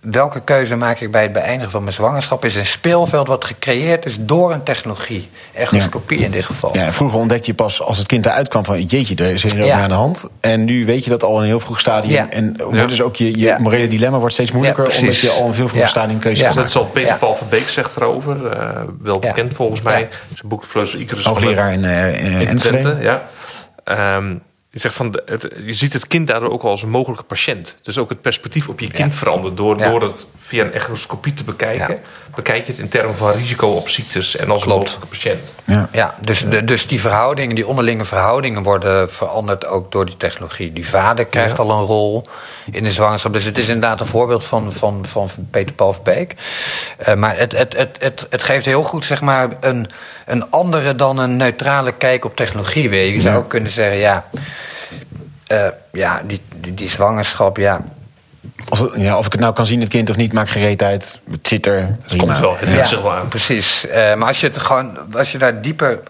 welke keuze maak ik bij het beëindigen van mijn zwangerschap... is een speelveld wat gecreëerd is door een technologie. Echoscopie ja. in dit geval. Ja, vroeger ontdekte je pas als het kind eruit kwam van... jeetje, er is er ja. aan de hand. En nu weet je dat al in een heel vroeg stadium. Ja. En ja. dus ook je, je morele dilemma wordt steeds moeilijker... omdat je al in een veel vroeg stadium keuze maakt. Dat zal Peter Paul van Beek zegt erover. Uh, wel bekend volgens mij. Zijn boek Vleus Icarus. Hoogleraar in, uh, in, in Twente. Ja. Um, je, zegt van, het, je ziet het kind daardoor ook al als een mogelijke patiënt. Dus ook het perspectief op je kind ja. verandert door, ja. door het via een echoscopie te bekijken. Ja. Bekijk je het in termen van risico op ziektes en als Klopt. mogelijke patiënt. Ja, ja dus, de, dus die verhoudingen, die onderlinge verhoudingen worden veranderd ook door die technologie. Die vader krijgt al een rol in de zwangerschap. Dus het is inderdaad een voorbeeld van, van, van Peter Paul Verbeek. Uh, maar het, het, het, het, het geeft heel goed zeg maar, een, een andere dan een neutrale kijk op technologie weer. Je zou ook kunnen zeggen, ja... Uh, ja, die, die, die, zwangerschap, ja. Of, ja. of ik het nou kan zien, het kind of niet, maakt gereed uit. Het zit er. Het komt wel, het ja, zich wel aan. Precies. Uh, maar als je, het gewoon, als je daar dieper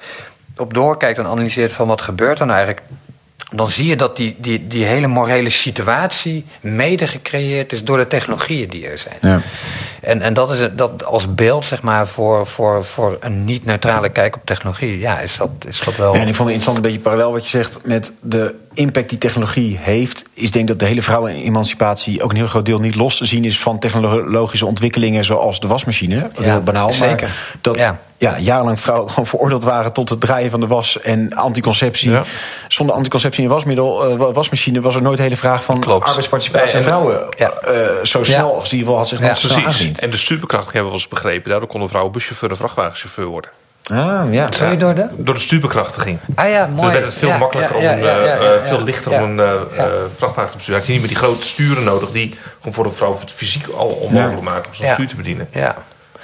op doorkijkt en analyseert van wat gebeurt dan eigenlijk dan zie je dat die, die, die hele morele situatie mede gecreëerd is door de technologieën die er zijn. Ja. En, en dat is dat als beeld, zeg maar, voor, voor, voor een niet-neutrale kijk op technologie, ja, is dat, is dat wel. Ja, en ik vond het interessant een beetje parallel wat je zegt met de impact die technologie heeft. Is denk dat de hele vrouwenemancipatie ook een heel groot deel niet los te zien is van technologische ontwikkelingen zoals de wasmachine. Ja, heel banaal. Zeker. Maar dat ja. Ja, jarenlang vrouwen gewoon veroordeeld waren tot het draaien van de was en anticonceptie. Ja. Zonder anticonceptie en wasmiddel, uh, wasmachine, was er nooit de hele vraag van Klopt. arbeidsparticipatie van vrouwen. Ja. Uh, zo snel als die wel had zich ja, nog aangediend. En de stuurbekrachtiging hebben we wel eens begrepen. Daardoor konden vrouwen buschauffeur en vrachtwagenchauffeur worden. Ah, ja. Sorry, door de? Door de stuurbekrachtiging. Ah ja, mooi. Dus werd het veel ja, makkelijker ja, ja, om, uh, veel lichter om een uh, vrachtwagen te besturen. Had je niet meer die grote sturen nodig die gewoon voor de vrouw het fysiek al onmogelijk maken om zo'n stuur te bedienen. Ja.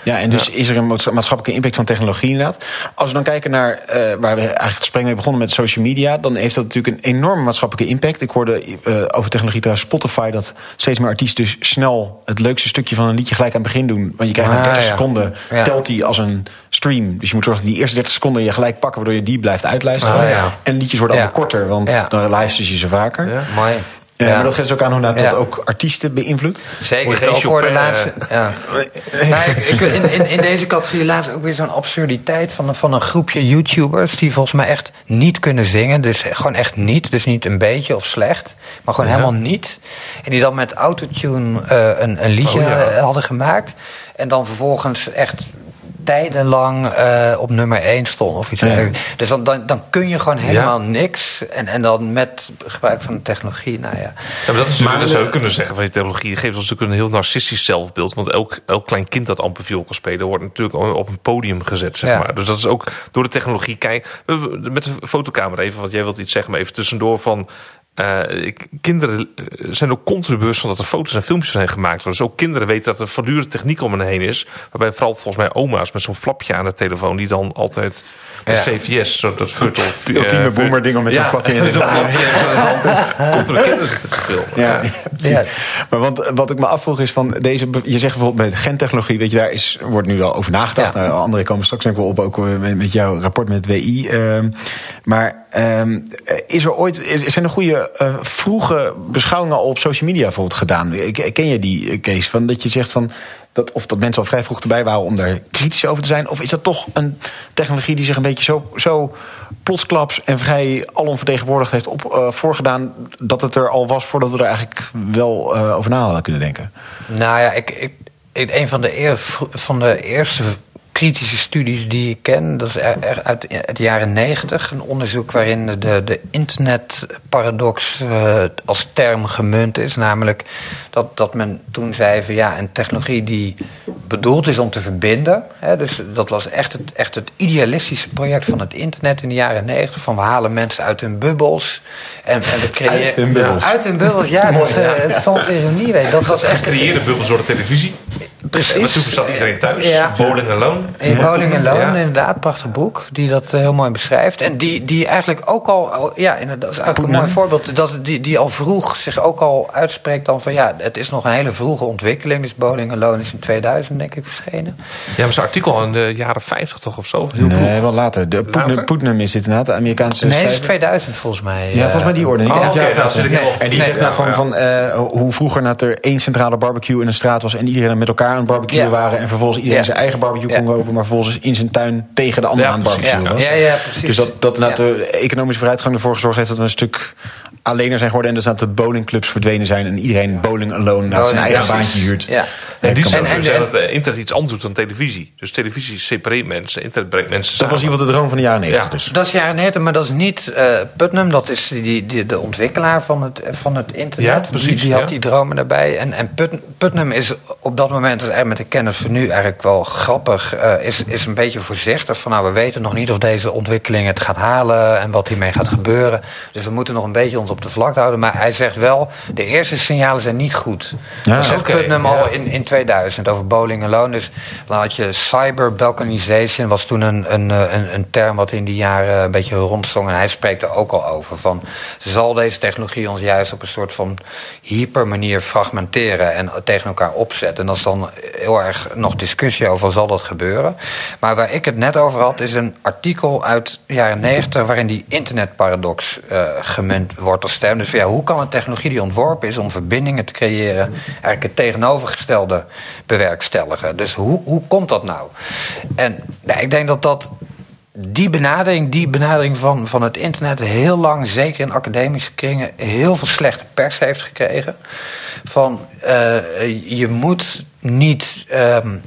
Ja, en dus ja. is er een maatschappelijke impact van technologie inderdaad. Als we dan kijken naar uh, waar we eigenlijk het gesprek mee begonnen met social media, dan heeft dat natuurlijk een enorme maatschappelijke impact. Ik hoorde uh, over technologie trouwens Spotify dat steeds meer artiesten dus snel het leukste stukje van een liedje gelijk aan het begin doen. Want je krijgt ah, na 30 ja. seconden, telt die als een stream. Dus je moet zorgen dat die eerste 30 seconden je gelijk pakken, waardoor je die blijft uitluisteren. Ah, en liedjes worden allemaal korter, want dan luister je ze vaker. Mooi. Ja. Maar dat geeft ook aan hoe dat, ja. dat ook artiesten beïnvloedt. Zeker, ook hoorde laatst. Ja. nou, ik, ik, in, in, in, deze categorie laatst ook weer zo'n absurditeit van, van een groepje YouTubers die volgens mij echt niet kunnen zingen. Dus gewoon echt niet. Dus niet een beetje of slecht, maar gewoon helemaal niet. En die dan met autotune uh, een, een liedje oh, hadden gemaakt. En dan vervolgens echt tijdenlang uh, op nummer 1 stond of iets ja. Dus dan, dan, dan, kun je gewoon helemaal ja. niks. En, en dan met gebruik van de technologie, nou ja. ja maar dat is maar dat zou je kunnen zeggen van die technologie. Die geeft ons natuurlijk een heel narcistisch zelfbeeld. Want elk, elk klein kind dat amper viool kan spelen... wordt natuurlijk op een podium gezet, zeg maar. Dus dat is ook door de technologie. Kijk, met de fotocamera even, want jij wilt iets zeggen... maar even tussendoor van... Uh, kinderen zijn ook continu bewust van dat er foto's en filmpjes hen gemaakt worden. Dus ook kinderen weten dat er voortdurend techniek om hen heen is. Waarbij vooral volgens mij oma's met zo'n flapje aan de telefoon... die dan altijd ja. VVS, zo dat virtual... Ultieme uh, boomer ding om met zo'n ja. flapje in de hand. Te filmen. Ja. ja. Maar want, wat ik me afvroeg is van deze... Je zegt bijvoorbeeld met gentechnologie, weet je, daar is, wordt nu wel over nagedacht. Nou, andere komen straks denk ik wel op, ook met, met jouw rapport met het WI. Uh, maar um, is er ooit... Zijn er goede uh, vroege beschouwingen al op social media bijvoorbeeld gedaan. Ken je die, Kees? Van dat je zegt van dat, of dat mensen al vrij vroeg erbij waren om daar kritisch over te zijn? Of is dat toch een technologie die zich een beetje zo, zo plotsklaps en vrij alomvertegenwoordigd heeft op, uh, voorgedaan dat het er al was voordat we er eigenlijk wel uh, over na hadden kunnen denken? Nou ja, ik, ik, een van de, van de eerste kritische studies die ik ken. Dat is uit de jaren negentig. Een onderzoek waarin de, de internetparadox uh, als term gemunt is. Namelijk dat, dat men toen zei van ja, een technologie die bedoeld is om te verbinden. Hè, dus dat was echt het, echt het idealistische project van het internet in de jaren negentig. Van we halen mensen uit hun bubbels. En, en we creëren. Uit hun bubbels. Uit hun bubbels, ja. dat, uh, het soms ironie weet. Dat was echt. Creëren bubbels door de televisie. Precies. En natuurlijk zat iedereen thuis. Ja. Bowling Alone. In Bowling Alone, ja. inderdaad. Prachtig boek. Die dat heel mooi beschrijft. En die, die eigenlijk ook al... Ja, inderdaad, dat is eigenlijk een mooi voorbeeld. Dat, die, die al vroeg zich ook al uitspreekt dan van... Ja, het is nog een hele vroege ontwikkeling. Dus Bowling Alone is in 2000, denk ik, verschenen. Ja, maar zijn artikel in de jaren 50 toch of zo? Heel nee, wel later. De Putnam, Putnam is het inderdaad, de Amerikaanse... Nee, het is 2000 volgens mij. Ja, volgens mij die orde. Niet oh, okay, ja, nou, nee. En die zegt nou van, van uh, hoe vroeger dat er één centrale barbecue in een straat was... en iedereen met elkaar aan het barbecue ja. waren... en vervolgens iedereen zijn eigen barbecue kon kopen... maar vervolgens in zijn tuin tegen de andere aan het barbecue was. Ja, ja, precies. Dus dat, dat de economische vooruitgang ervoor gezorgd heeft... dat we een stuk alleener zijn geworden... en dus dat de bowlingclubs verdwenen zijn... en iedereen bowling alone naar zijn eigen baantje huurt. Ja. En die zeggen dus dat internet iets anders doet dan televisie. Dus televisie separeert mensen, internet brengt mensen Dat samen. was in ieder geval de droom van de jaren 90 dus. Dat is jaren 90, maar dat is niet uh, Putnam. Dat is die, die, de ontwikkelaar van het, van het internet. Ja, precies, die, die had ja. die dromen daarbij. En, en Put, Putnam is op dat moment, dus eigenlijk met de kennis van nu, eigenlijk wel grappig. Uh, is, is een beetje voorzichtig van nou, we weten nog niet of deze ontwikkeling het gaat halen en wat hiermee gaat gebeuren. Dus we moeten nog een beetje ons op de vlakte houden. Maar hij zegt wel, de eerste signalen zijn niet goed. Ja, dat zegt Putnam ja. al in, in 2000 over bowling alone. Dus dan had je cyber balkanization, was toen een, een, een, een term wat in die jaren een beetje rondzong. En hij spreekt er ook al over. Van, zal deze technologie ons juist op een soort van hypermanier fragmenteren en tegen elkaar opzetten? En dat is dan heel erg nog discussie over, zal dat gebeuren? Maar waar ik het net over had, is een artikel uit de jaren 90 waarin die internetparadox uh, gemunt wordt als term. Dus ja, hoe kan een technologie die ontworpen is om verbindingen te creëren, eigenlijk het tegenovergestelde bewerkstelligen? Dus hoe, hoe komt dat nou? En nou, ik denk dat dat die benadering, die benadering van, van het internet heel lang, zeker in academische kringen, heel veel slechte pers heeft gekregen. Van uh, je moet niet um,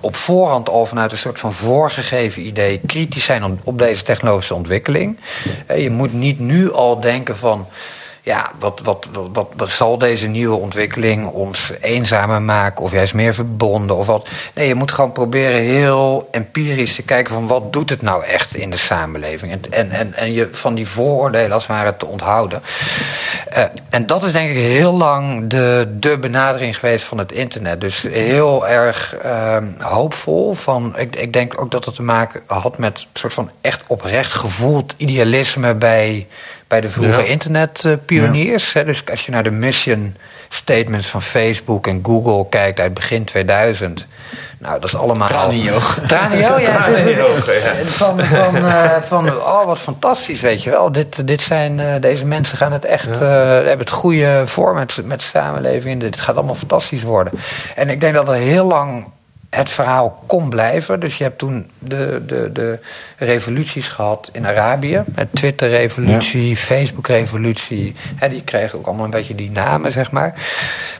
op voorhand al vanuit een soort van voorgegeven idee kritisch zijn op, deze technologische ontwikkeling. Uh, je moet niet nu al denken van ja, wat, wat, wat, wat, zal deze nieuwe ontwikkeling ons eenzamer maken of juist meer verbonden of wat? Nee, je moet gewoon proberen heel empirisch te kijken van wat doet het nou echt in de samenleving en, en, en, en je van die vooroordelen als het ware te onthouden. Uh, en dat is denk ik heel lang de, de benadering geweest van het internet. Dus heel erg uh, hoopvol. Van, ik, ik denk ook dat het te maken had met een soort van echt oprecht gevoeld idealisme bij bij de vroege ja. internetpioniers. Ja. Dus als je naar de mission statements van Facebook en Google kijkt uit begin 2000. Nou, dat is allemaal. Tranioog. Tranioog, ja. Van, van, uh, van, oh, wat fantastisch, weet je wel. Dit, dit zijn, uh, deze mensen gaan het echt. Uh, hebben het goede voor met, met de samenleving. Dit gaat allemaal fantastisch worden. En ik denk dat er heel lang het verhaal kon blijven. Dus je hebt toen de, de, de revoluties gehad in Arabië. Het Twitter-revolutie, ja. Facebook-revolutie. Die kregen ook allemaal een beetje die namen, zeg maar.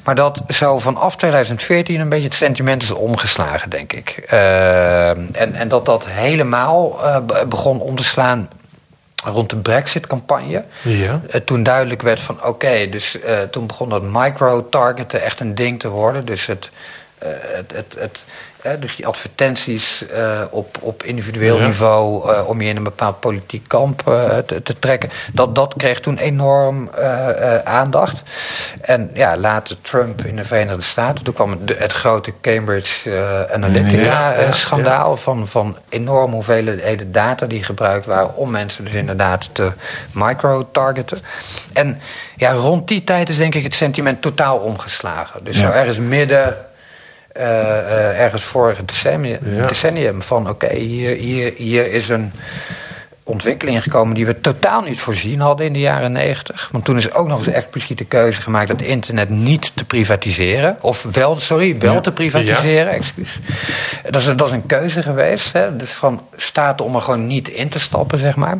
Maar dat zo vanaf 2014 een beetje het sentiment is omgeslagen, denk ik. Uh, en, en dat dat helemaal uh, begon om te slaan rond de Brexit-campagne. Ja. Uh, toen duidelijk werd van oké, okay, dus uh, toen begon dat micro-targeten echt een ding te worden. Dus het, het, het, het uh, dus die advertenties uh, op, op individueel ja. niveau uh, om je in een bepaald politiek kamp te, te, trekken. Dat, dat kreeg toen enorm aandacht. En ja, later Trump in de Verenigde Staten. Toen kwam het, het grote Cambridge Analytica-schandaal. Ja, ja, van, van enorme hoeveelheden data die gebruikt waren om mensen dus inderdaad te micro-targeten. En ja, rond die tijd is denk ik het sentiment totaal omgeslagen. Dus zo ergens midden uh, uh, ergens vorige decennium, ja. decennium van oké, okay, hier, hier, hier is een ontwikkelingen gekomen die we totaal niet voorzien hadden in de jaren negentig. Want toen is ook nog eens expliciete keuze gemaakt dat internet niet te privatiseren. Of wel, sorry, wel te privatiseren, excuus. Dat is, dat is een keuze geweest. Hè? Dus van staten om er gewoon niet in te stappen, zeg maar.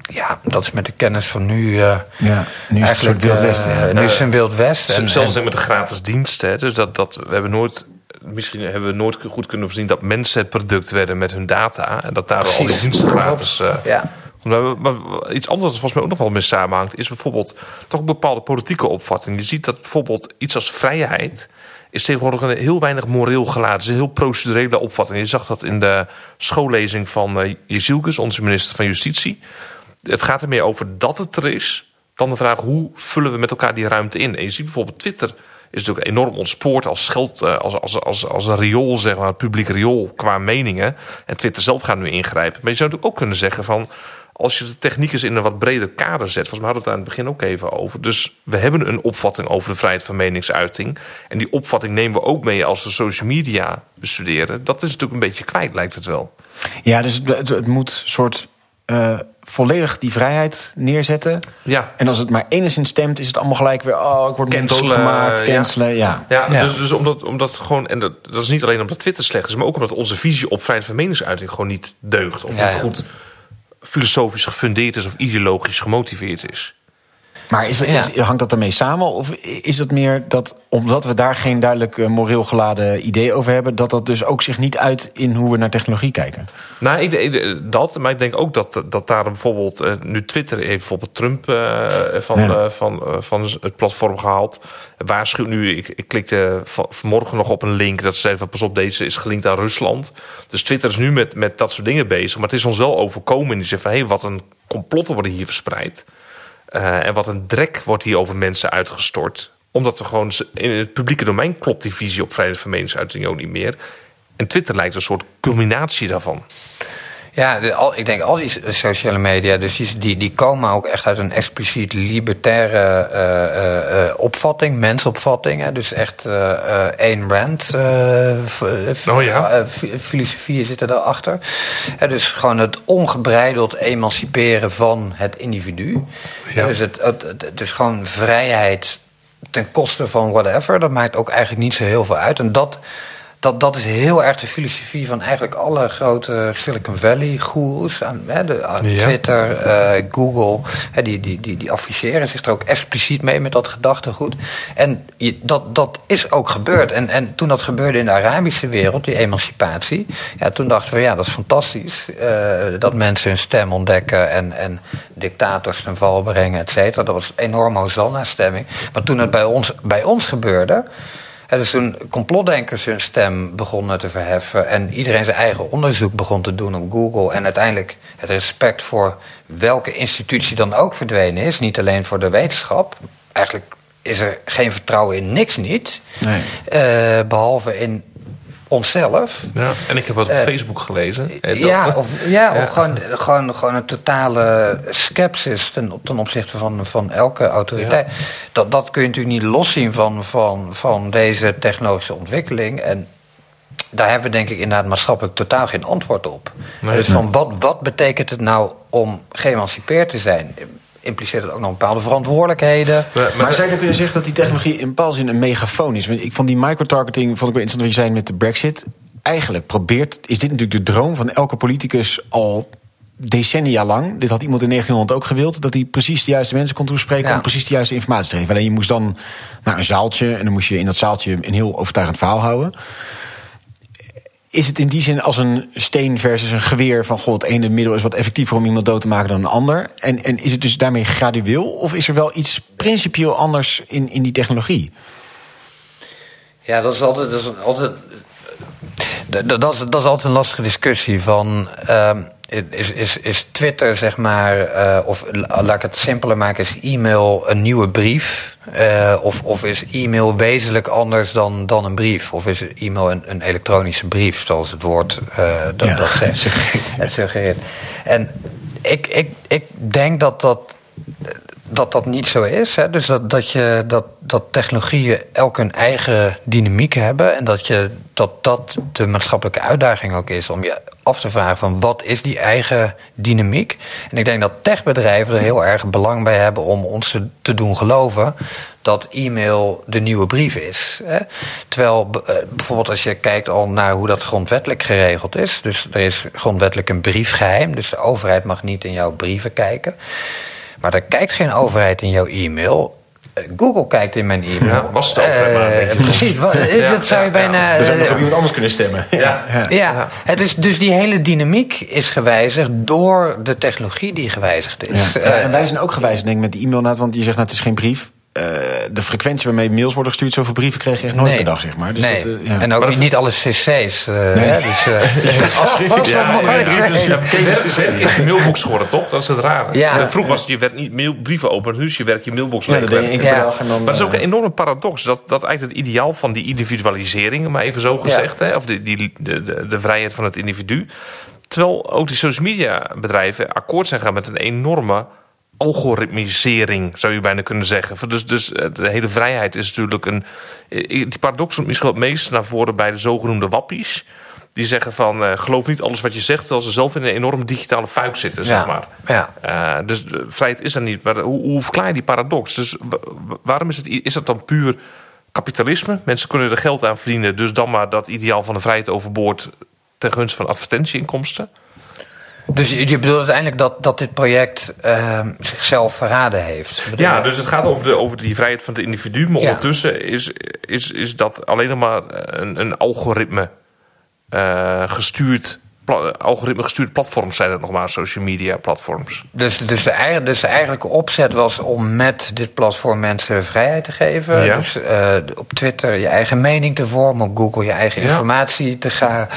Ja, dat is met de kennis van nu. Uh, ja, nu is het een Wild Westen. Uh, nu is het een Wild Westen. Zelfs met de gratis diensten. Dus dat, dat, we hebben nooit misschien hebben we nooit goed kunnen voorzien dat mensen het product werden met hun data. En dat daar al die diensten gratis. Uh, ja. Maar iets anders wat volgens mij ook nog wel mee samenhangt, is bijvoorbeeld toch een bepaalde politieke opvatting. Je ziet dat bijvoorbeeld iets als vrijheid is tegenwoordig een heel weinig moreel geladen. Het is een heel procedurele opvatting. Je zag dat in de schoollezing van uh, Jezielkes, onze minister van Justitie. Het gaat er meer over dat het er is, dan de vraag hoe vullen we met elkaar die ruimte in. En je ziet bijvoorbeeld Twitter is natuurlijk enorm ontspoord als geld, eh, als, als, als, als een riool, zeg maar, publiek riool qua meningen. En Twitter zelf gaat nu ingrijpen. Maar je zou natuurlijk ook kunnen zeggen van. Als je de techniek eens in een wat breder kader zet, volgens mij hadden we het aan het begin ook even over. Dus we hebben een opvatting over de vrijheid van meningsuiting. En die opvatting nemen we ook mee als we social media bestuderen. Dat is natuurlijk een beetje kwijt, lijkt het wel. Ja, dus het, het moet soort uh, volledig die vrijheid neerzetten. Ja. En als het maar enigszins stemt, is het allemaal gelijk weer... oh, ik word cancelen, gemaakt, cancelen, ja. Ja, ja, dus, dus omdat, omdat gewoon... en dat, dat is niet alleen omdat Twitter slecht is... maar ook omdat onze visie op vrijheid van meningsuiting gewoon niet deugt. Of niet goed filosofisch gefundeerd is of ideologisch gemotiveerd is. Maar is, is, hangt dat ermee samen? Of is het meer dat omdat we daar geen duidelijk uh, moreel geladen idee over hebben, dat dat dus ook zich niet uit in hoe we naar technologie kijken? Nou, ik, dat, maar ik denk ook dat, dat daar bijvoorbeeld, uh, nu Twitter heeft bijvoorbeeld Trump uh, van, van, van het platform gehaald. Waarschuwt nu, ik, ik klikte vanmorgen nog op een link dat zei van pas op, deze is gelinkt aan Rusland. Dus Twitter is nu met, met dat soort dingen bezig, maar het is ons wel overkomen. En die zegt van hé, hey, wat een complotten worden hier verspreid. Uh, en wat een drek wordt hier over mensen uitgestort. Omdat we gewoon in het publieke domein klopt die visie op vrijheid van meningsuiting ook niet meer. En Twitter lijkt een soort culminatie daarvan. Ja, ik denk al die sociale media, dus die, die komen ook echt uit een expliciet libertaire uh, uh, opvatting, mensopvatting. Hè, dus echt uh, Ayn Rand oh, ja. filosofieën zitten daarachter. Uh, dus gewoon het ongebreideld emanciperen van het individu. Ja. Dus, het, het, het, dus gewoon vrijheid ten koste van whatever. Dat maakt ook eigenlijk niet zo heel veel uit. En dat dat, dat is heel erg de filosofie van eigenlijk alle grote Silicon Valley goeroes. Twitter, uh, Google, hè, die, die, die, die afficheren zich er ook expliciet mee met dat gedachtegoed. En dat, dat is ook gebeurd. En, en toen dat gebeurde in de Arabische wereld, die emancipatie, ja, toen dachten we, ja, dat is fantastisch. Uh, dat mensen hun stem ontdekken en, en dictators ten val brengen, et cetera. Dat was een enorme Hosanna-stemming. Maar toen het bij ons, bij ons gebeurde. En dus toen complotdenkers hun stem begonnen te verheffen en iedereen zijn eigen onderzoek begon te doen op Google en uiteindelijk het respect voor welke institutie dan ook verdwenen is, niet alleen voor de wetenschap. Eigenlijk is er geen vertrouwen in niks niet, nee. uh, behalve in onszelf. Ja, en ik heb wat op uh, Facebook gelezen. ja, of, ja, of gewoon, gewoon, gewoon een totale sceptisch ten, ten opzichte van, van elke autoriteit. Dat, dat kun je natuurlijk niet loszien van, van, van deze technologische ontwikkeling. En daar hebben we denk ik inderdaad maatschappelijk totaal geen antwoord op. Nee, dus van wat, wat betekent het nou om geëmancipeerd te zijn? Impliceert het ook nog bepaalde verantwoordelijkheden. Maar, maar, zou je kunnen zeggen dat die technologie in bepaalde zin een megafoon is? Ik vond die microtargeting vond ik wel interessant wat je zei met de brexit. Eigenlijk probeert, is dit natuurlijk de droom van elke politicus al decennia lang. Dit had iemand in 1900 ook gewild. Dat hij precies de juiste mensen kon toespreken om precies de juiste informatie te geven. Alleen je moest dan naar een zaaltje en dan moest je in dat zaaltje een heel overtuigend verhaal houden is het in die zin als een steen versus een geweer van god, het ene middel is wat effectiever om iemand dood te maken dan een ander? En, en is het dus daarmee gradueel of is er wel iets principieel anders in, in die technologie? Ja, dat is altijd. Dat is altijd dat is, dat is altijd een lastige discussie van. Uh, is, is, is Twitter, zeg maar, uh, of laat ik het simpeler maken, is e-mail een nieuwe brief? Uh, of, of is e-mail wezenlijk anders dan, dan een brief? Of is e-mail een, een elektronische brief, zoals het woord uh, dat, ja, dat zegt? Het suggereert. En ik, ik, ik denk dat dat dat dat niet zo is. Hè? Dus dat, dat, je, dat, dat technologieën elk hun eigen dynamiek hebben. En dat, je, dat dat de maatschappelijke uitdaging ook is om je af te vragen van wat is die eigen dynamiek. En ik denk dat techbedrijven er heel erg belang bij hebben om ons te doen geloven dat e-mail de nieuwe brief is. Hè? Terwijl eh, bijvoorbeeld als je kijkt al naar hoe dat grondwettelijk geregeld is. Dus er is grondwettelijk een briefgeheim. Dus de overheid mag niet in jouw brieven kijken. Maar er kijkt geen overheid in jouw e-mail. Eh, Google kijkt in mijn e-mail. Ja, was het overheid uh, Precies, wat, dat zou je bijna... Ja. Dus nog op iemand anders kunnen stemmen. Ja, ja. Dus, dus die hele dynamiek is gewijzigd door de technologie die gewijzigd is. en wij zijn ook gewijzigd denk ik met die e-mail, want je zegt nou, het is geen brief. Uh, de frequentie waarmee mails worden gestuurd, zoveel brieven kreeg je echt nooit nee. per dag, zeg maar. Dus nee. dat, uh, ja. En ook Maar dat- niet alle cc's. Uh, Nee. hè, dus, uh, afschrift. Ja, mooi. ja, mailbox geworden, toch? Dat is het rare. Ja. Ja. Vroeger was het, je werd niet mail, brieven open, nu is je werk je mailbox leeg. Ja. Maar het is ook eh, een enorme paradox. Dat, dat eigenlijk het ideaal van die individualisering, maar even zo gezegd, hè, of die, de, de, de vrijheid van het individu. Terwijl ook die social media bedrijven akkoord zijn gaan met een enorme algoritmisering, zou je bijna kunnen zeggen. Dus, dus eh, de hele vrijheid is natuurlijk een. eh, Die paradox komt misschien wel het meest naar voren bij de zogenoemde wappies. Die zeggen van eh, geloof niet alles wat je zegt, terwijl ze zelf in een enorme digitale fuik zitten, zeg maar. ja. Dus de vrijheid is er niet. Maar hoe, hoe verklaar je die paradox? Dus wa- wa- waarom is het, is dat dan puur kapitalisme? Mensen kunnen er geld aan verdienen, dus dan maar dat ideaal van de vrijheid overboord ten gunste van advertentieinkomsten? Dus je, je bedoelt uiteindelijk dat, dat dit project uh, zichzelf verraden heeft? Bedoel Ja, dus het gaat over, de, over die vrijheid van het individu. Maar Ja. ondertussen is, is, is dat alleen nog maar een, een algoritme eh, gestuurd. algoritme gestuurd platforms zijn het nog maar, social media platforms. Dus, dus, de, eigen- dus de eigenlijke opzet was om met dit platform mensen vrijheid te geven. Ja. Dus eh, op Twitter je eigen mening te vormen, op Google je eigen Ja. informatie te gaan.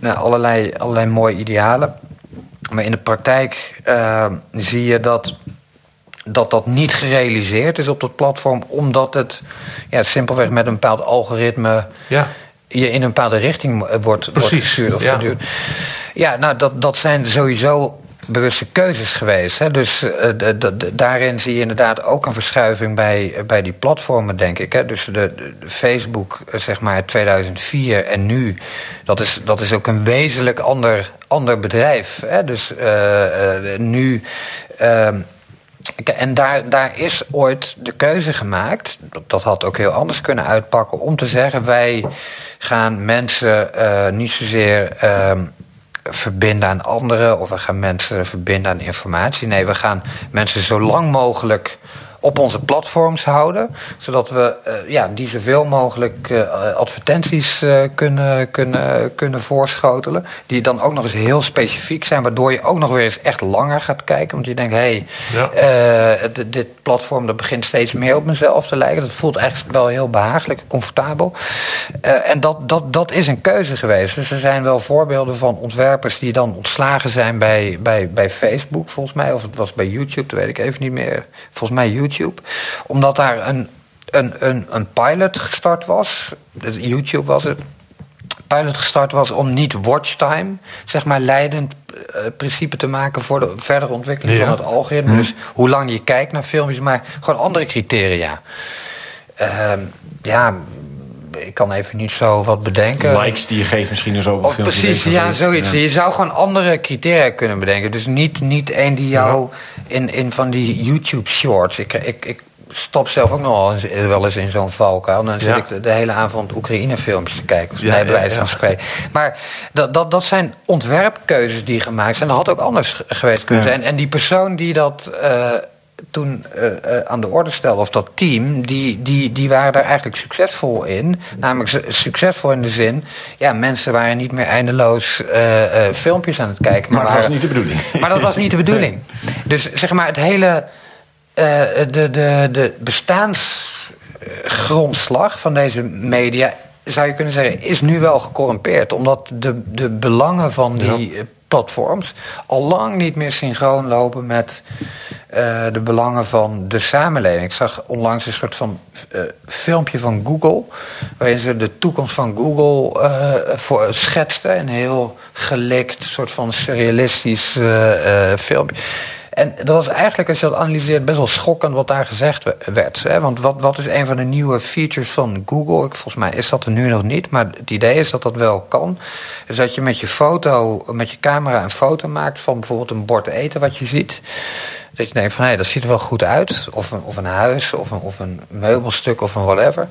Nou, allerlei, allerlei mooie idealen. Maar in de praktijk eh, zie je dat, dat dat niet gerealiseerd is op dat platform, omdat het ja, simpelweg met een bepaald algoritme Ja, je in een bepaalde richting wordt, wordt Precies, gestuurd of ja. Ja, nou, dat, dat zijn sowieso bewuste keuzes geweest. Hè? Dus eh, daarin zie je inderdaad ook een verschuiving bij, bij die platformen, denk ik. Hè? Dus de, Facebook, eh, zeg maar, 2004 en nu... dat is, dat is ook een wezenlijk ander, ander bedrijf. Hè? Dus eh, nu... ehm, En daar, daar is ooit de keuze gemaakt, dat, had ook heel anders kunnen uitpakken, om te zeggen: wij gaan mensen niet zozeer ehm, verbinden aan anderen of we gaan mensen verbinden aan informatie. Nee, we gaan mensen zo lang mogelijk op onze platforms houden, zodat we eh, ja, die zoveel mogelijk eh, advertenties eh, kunnen, kunnen, kunnen voorschotelen. Die dan ook nog eens heel specifiek zijn, waardoor je ook nog weer eens echt langer gaat kijken. Want je denkt, hé, hey, Ja. dit, platform dat begint steeds meer op mezelf te lijken. Dat voelt eigenlijk wel heel behagelijk, comfortabel. En dat, dat, dat is een keuze geweest. Dus er zijn wel voorbeelden van ontwerpers die dan ontslagen zijn bij, bij, bij Facebook, volgens mij. Of het was bij YouTube, dat weet ik even niet meer. Volgens mij YouTube. Omdat daar een, een, een, een pilot gestart was. Dus YouTube was het pilot gestart was om niet watchtime, zeg maar, leidend eh, principe te maken voor de verdere ontwikkeling Ja. van het algoritme. Dus hoe lang je kijkt naar filmpjes, maar gewoon andere criteria. Ehm, ja, ik kan even niet zo wat bedenken. likes die je geeft misschien of zo. op een Of precies, ja, zoiets. Ja. Je zou gewoon andere criteria kunnen bedenken. Dus niet, niet één die jou in, in van die YouTube shorts. Ik, ik, ik stap zelf ook nog wel eens, wel eens in zo'n valkuil. Dan zit Ja. ik de, de hele avond Oekraïne filmpjes te kijken. Ja, bij wijze van spreken. Maar dat, dat, dat zijn ontwerpkeuzes die gemaakt zijn. Dat had ook anders ge- geweest kunnen zijn. En die persoon die dat... eh, toen eh, eh, aan de orde stelde, of dat team, die, die, die waren daar eigenlijk succesvol in. Namelijk su- succesvol in de zin, ja, mensen waren niet meer eindeloos eh, filmpjes aan het kijken. Maar dat was niet de bedoeling. maar dat was niet de bedoeling. Dus zeg maar, het hele. de, de, de bestaansgrondslag van deze media, zou je kunnen zeggen, is nu wel gecorrumpeerd. Omdat de, de belangen van die platforms al lang niet meer synchroon lopen met eh, de belangen van de samenleving. Ik zag onlangs een soort van eh, filmpje van Google, waarin ze de toekomst van Google eh, voor, schetsten. Een heel gelikt, soort van surrealistisch filmpje. En dat was eigenlijk, als je dat analyseert, best wel schokkend wat daar gezegd werd. Hè? Want wat, wat is een van de nieuwe features van Google? Volgens mij is dat er nu nog niet, maar het idee is dat dat wel kan. Is dat je met je foto, met je camera een foto maakt van bijvoorbeeld een bord eten wat je ziet. Dat je denkt van hé, dat ziet er wel goed uit. Of een, of een huis, of een, of een meubelstuk, of een whatever.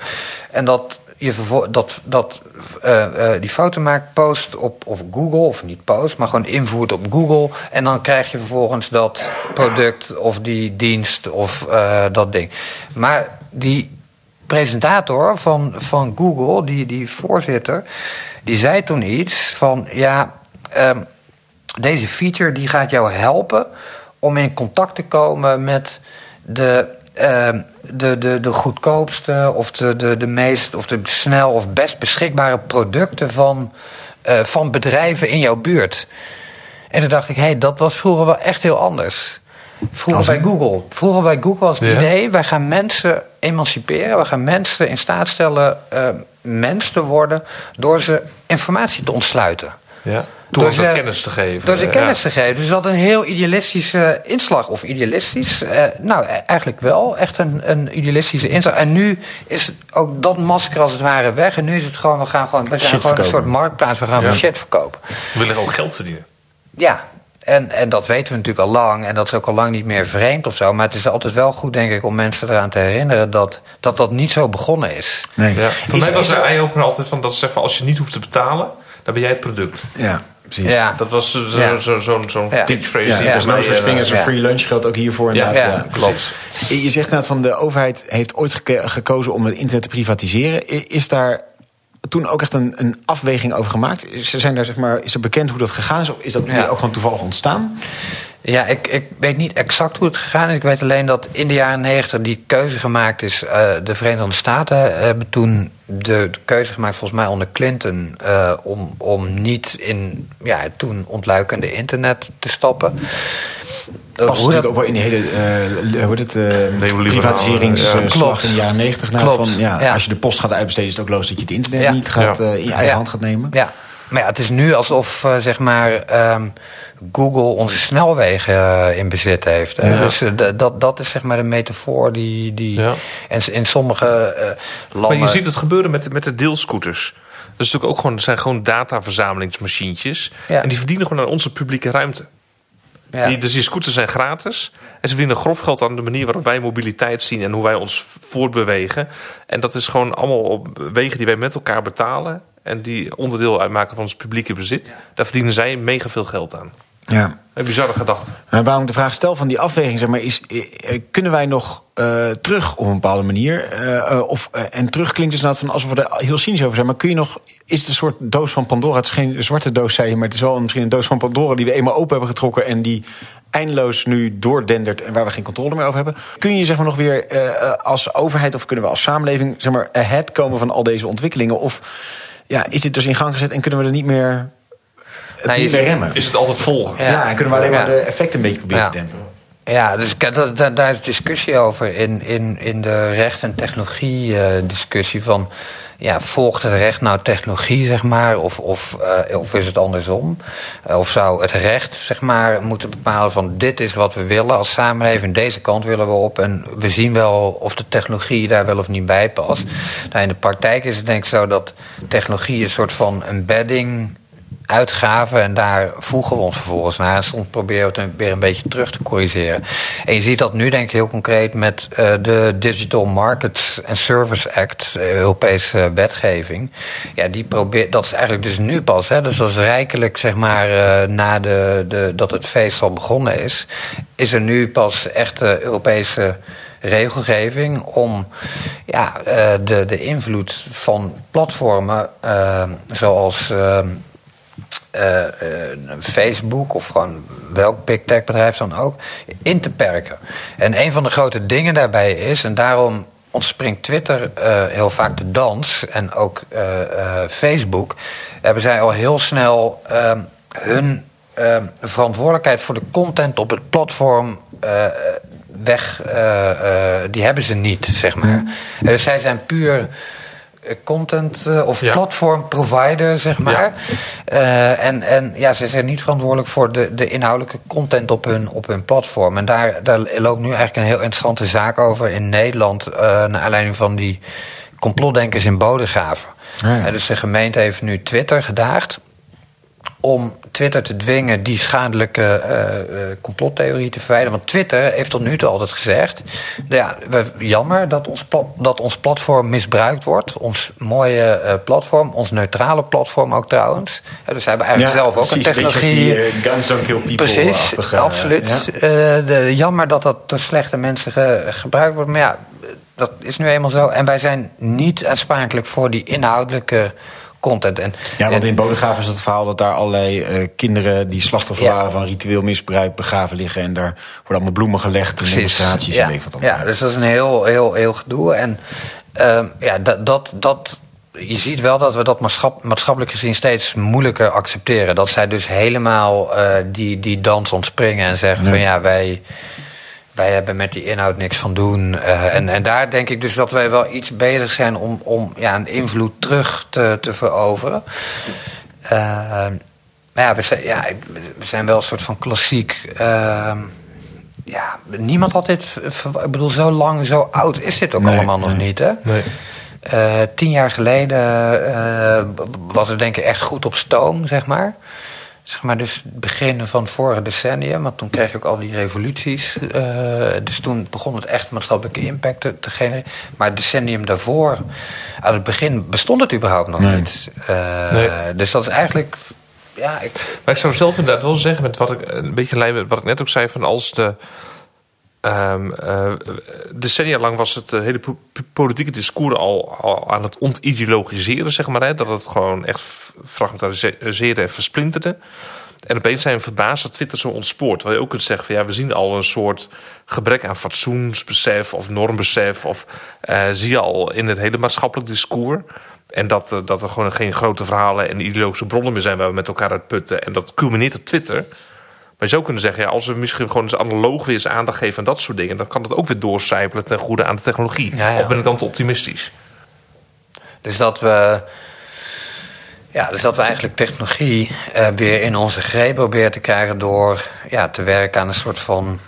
En dat je dat, dat uh, uh, die foto maakt, post op of Google, of niet post, maar gewoon invoert op Google. En dan krijg je vervolgens dat product of die dienst of uh, dat ding. Maar die presentator van, van Google, die, die voorzitter, die zei toen iets van ja, um, deze feature die gaat jou helpen om in contact te komen met de Ehm, de, de, de goedkoopste of de, de, de meest of de snel of best beschikbare producten van, uh, van bedrijven in jouw buurt. En toen dacht ik, hé, hey, dat was vroeger wel echt heel anders. Vroeger bij Google. Vroeger bij Google was het idee, wij gaan mensen emanciperen, wij gaan mensen in staat stellen uh, mens te worden door ze informatie te ontsluiten. Ja. Door, ze kennis te geven. Door ze kennis te geven. Dus dat een heel idealistische inslag. Of idealistisch. Eh, nou, e- eigenlijk wel. Echt een, een idealistische inslag. En nu is ook dat masker als het ware weg. En nu is het gewoon, we gaan gewoon, we zijn gewoon een soort marktplaats. We gaan ja. shit verkopen. We willen ook geld verdienen. Ja, en, en dat weten we natuurlijk al lang. En dat is ook al lang niet meer vreemd of zo. Maar het is altijd wel goed, denk ik, om mensen eraan te herinneren dat dat, dat niet zo begonnen is. Nee. Ja. Voor mij was de eye-opener altijd van dat ze zeggen: als je niet hoeft te betalen, dan ben jij het product. Ja. Precies. Ja. Dat was zo'n zo, zo, zo, zo ja. teachphrase. Ja, die ja. No such thing as a free lunch geldt ook hiervoor inderdaad. Ja, klopt. Je zegt net van de overheid heeft ooit gekozen om het internet te privatiseren. Is daar toen ook echt een, een afweging over gemaakt? Zijn daar, zeg maar, is er bekend hoe dat gegaan is? Of is dat ook gewoon toevallig ontstaan? Ja, ik, ik weet niet exact hoe het gegaan is. Ik weet alleen dat in de jaren negentig die keuze gemaakt is. Uh, de Verenigde Staten hebben toen de, de, keuze gemaakt, volgens mij onder Clinton, uh, om, om niet in ja, toen ontluikende internet te stappen. Dat past natuurlijk ook wel in die hele uh, hoe het, uh, privatiseringsslag in de jaren negentig. Van, ja, ja, Als je de post gaat uitbesteden, is het ook logisch dat je het internet niet gaat, uh, in je eigen hand gaat nemen. Ja, maar ja, het is nu alsof zeg maar, um, Google onze snelwegen in bezit heeft. Dus dat, dat is zeg maar de metafoor die. die En in sommige landen. Maar je ziet het gebeuren met, met de deelscooters. Dat is natuurlijk ook gewoon, zijn gewoon dataverzamelingsmachientjes. En die verdienen gewoon aan onze publieke ruimte. Ja. Die, dus die scooters zijn gratis. En ze winnen grof geld aan de manier waarop wij mobiliteit zien en hoe wij ons voortbewegen. En dat is gewoon allemaal op wegen die wij met elkaar betalen. En die onderdeel uitmaken van ons publieke bezit. Daar verdienen zij mega veel geld aan. Ja. Een bizarre gedachte. Waarom ik de vraag stel van die afweging, zeg maar, is: eh, kunnen wij nog uh, terug op een bepaalde manier? Uh, of, en terug klinkt dus inderdaad van alsof we er heel cynisch over zijn. Maar kun je nog, is het een soort doos van Pandora? Het is geen zwarte doos, zei je, maar het is wel misschien een doos van Pandora die we eenmaal open hebben getrokken en die eindeloos nu doordendert en waar we geen controle meer over hebben. Kun je zeg maar nog weer als overheid of kunnen we als samenleving zeg maar ahead komen van al deze ontwikkelingen? Of ja, is dit dus in gang gezet en kunnen we er niet meer nou, niet meer remmen. Is het altijd volgen? Ja, en kunnen we alleen maar de effecten een beetje proberen te dempen. Ja, dus daar is discussie over in, in, in de recht- en technologie-discussie. Uh, van ja, volgt het recht nou technologie, zeg maar, of, of, uh, of is het andersom? Uh, of zou het recht, zeg maar, moeten bepalen van dit is wat we willen als samenleving, deze kant willen we op en we zien wel of de technologie daar wel of niet bij past. Nou, in de praktijk is het denk ik zo dat technologie een soort van embedding uitgaven en daar voegen we ons vervolgens naar. En soms proberen we het weer een beetje terug te corrigeren. En je ziet dat nu denk ik heel concreet met uh, de Digital Markets and Service Act, uh, Europese wetgeving. Ja, die probeert, dat is eigenlijk dus nu pas, hè, dus dat is rijkelijk zeg maar uh, na de, de, dat het feest al begonnen is, is er nu pas echt Europese regelgeving om ja, de, de invloed van platformen zoals Facebook of gewoon welk big tech bedrijf dan ook, in te perken. En een van de grote dingen daarbij is, en daarom ontspringt Twitter uh, heel vaak de dans en ook Facebook, hebben zij al heel snel ehm, hun ehm, verantwoordelijkheid voor de content op het platform weg, die hebben ze niet, zeg maar. Dus zij zijn puur content uh, of ja. platform provider, zeg maar. Ja. Uh, en, en ja, ze zijn niet verantwoordelijk voor de, de inhoudelijke content op hun, op hun platform. En daar, daar loopt nu eigenlijk een heel interessante zaak over in Nederland. Uh, naar aanleiding van die complotdenkers in Bodegraven. Ah, dus de gemeente heeft nu Twitter gedaagd om Twitter te dwingen die schadelijke uh, complottheorie te verwijderen. Want Twitter heeft tot nu toe altijd gezegd: nou ja, jammer dat ons, dat ons platform misbruikt wordt. Ons mooie uh, platform, ons neutrale platform ook trouwens. dus ze hebben eigenlijk zelf ook een technologie. Die, guns don't kill people. Precies, absoluut. Ja. De, jammer dat dat door slechte mensen ge, gebruikt wordt. Maar ja, dat is nu eenmaal zo. En wij zijn niet aansprakelijk voor die inhoudelijke content. En, ja, want in Bodegraven is het verhaal dat daar allerlei uh, kinderen die slachtoffer waren van ritueel misbruik begraven liggen. En daar worden allemaal bloemen gelegd in demonstraties ja. en wat Ja, dus dat is een heel, heel, heel gedoe. En uh, ja, dat, dat, dat, je ziet wel dat we dat maatschappelijk gezien steeds moeilijker accepteren. Dat zij dus helemaal uh, die, die dans ontspringen en zeggen van ja, wij wij hebben met die inhoud niks van doen. Uh, en, en daar denk ik dus dat wij wel iets bezig zijn om, om ja, een invloed terug te, te veroveren. Uh, maar ja we, zijn, ja, we zijn wel een soort van klassiek. Uh, ja, niemand had dit. Ik bedoel, zo lang, zo oud is dit ook nee, allemaal nog niet, hè? Nee. tien jaar geleden was het denk ik echt goed op stoom, zeg maar zeg maar, dus het begin van vorige decennium, want toen kreeg je ook al die revoluties. Uh, dus toen begon het echt maatschappelijke impact te, te, genereren. Maar het decennium daarvoor, aan het begin bestond het überhaupt nog nee. niet. Uh, nee. Dus dat is eigenlijk. Ja, ik... Maar ik zou zelf inderdaad wel zeggen, met wat ik een beetje lijn met wat ik net ook zei, van als de. Um, uh, decennia lang was het hele politieke discours al, aan het ontideologiseren, zeg maar. Hè? Dat het gewoon echt fragmentariseerde en versplinterde. En opeens zijn we verbaasd dat Twitter zo ontspoort. Waar je ook kunt zeggen van ja, we zien al een soort gebrek aan fatsoensbesef of normbesef. Of uh, zie je al in het hele maatschappelijk discours. En dat, dat er gewoon geen grote verhalen en ideologische bronnen meer zijn waar we met elkaar uit putten. En dat culmineert op Twitter. Maar je zou kunnen zeggen, ja, als we misschien gewoon eens analoog weer eens aandacht geven aan dat soort dingen, dan kan dat ook weer doorcijpelen ten goede aan de technologie. Ja, ja. Of ben ik dan te optimistisch? Dus dat we. Ja, dus dat we eigenlijk technologie uh, weer in onze greep proberen te krijgen door ja, te werken aan een soort van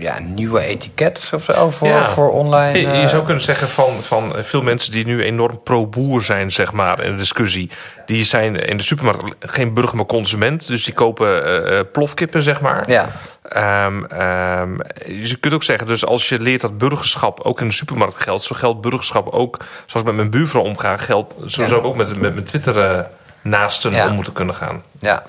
ja, nieuwe etiket of zo voor, ja. voor online. Je, je, zou kunnen zeggen van, van veel mensen die nu enorm pro-boer zijn, zeg maar, in de discussie. Die zijn in de supermarkt geen burger, maar consument. Dus die kopen uh, plofkippen, zeg maar. Ja. Um, um, je kunt ook zeggen, dus als je leert dat burgerschap ook in de supermarkt geldt, zo geldt burgerschap ook, zoals ik met mijn buurvrouw omga, geldt, zo ja. ook met, met mijn Twitter naasten ja. om moeten kunnen gaan. Ja.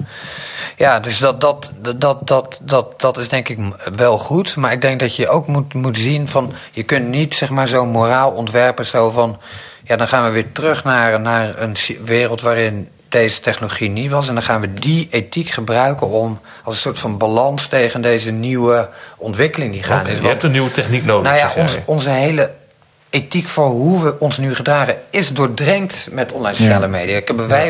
Ja, dus dat, dat, dat, dat, dat, dat is denk ik wel goed. Maar ik denk dat je ook moet, moet zien van... je kunt niet zeg maar zo'n moraal ontwerpen zo van... ja, dan gaan we weer terug naar, naar een wereld waarin deze technologie niet was. En dan gaan we die ethiek gebruiken om als een soort van balans tegen deze nieuwe ontwikkeling die gaan okay, is. Je hebt een nieuwe techniek nodig. Nou ja, ons, onze hele ethiek voor hoe we ons nu gedragen is doordrenkt met online sociale ja. media.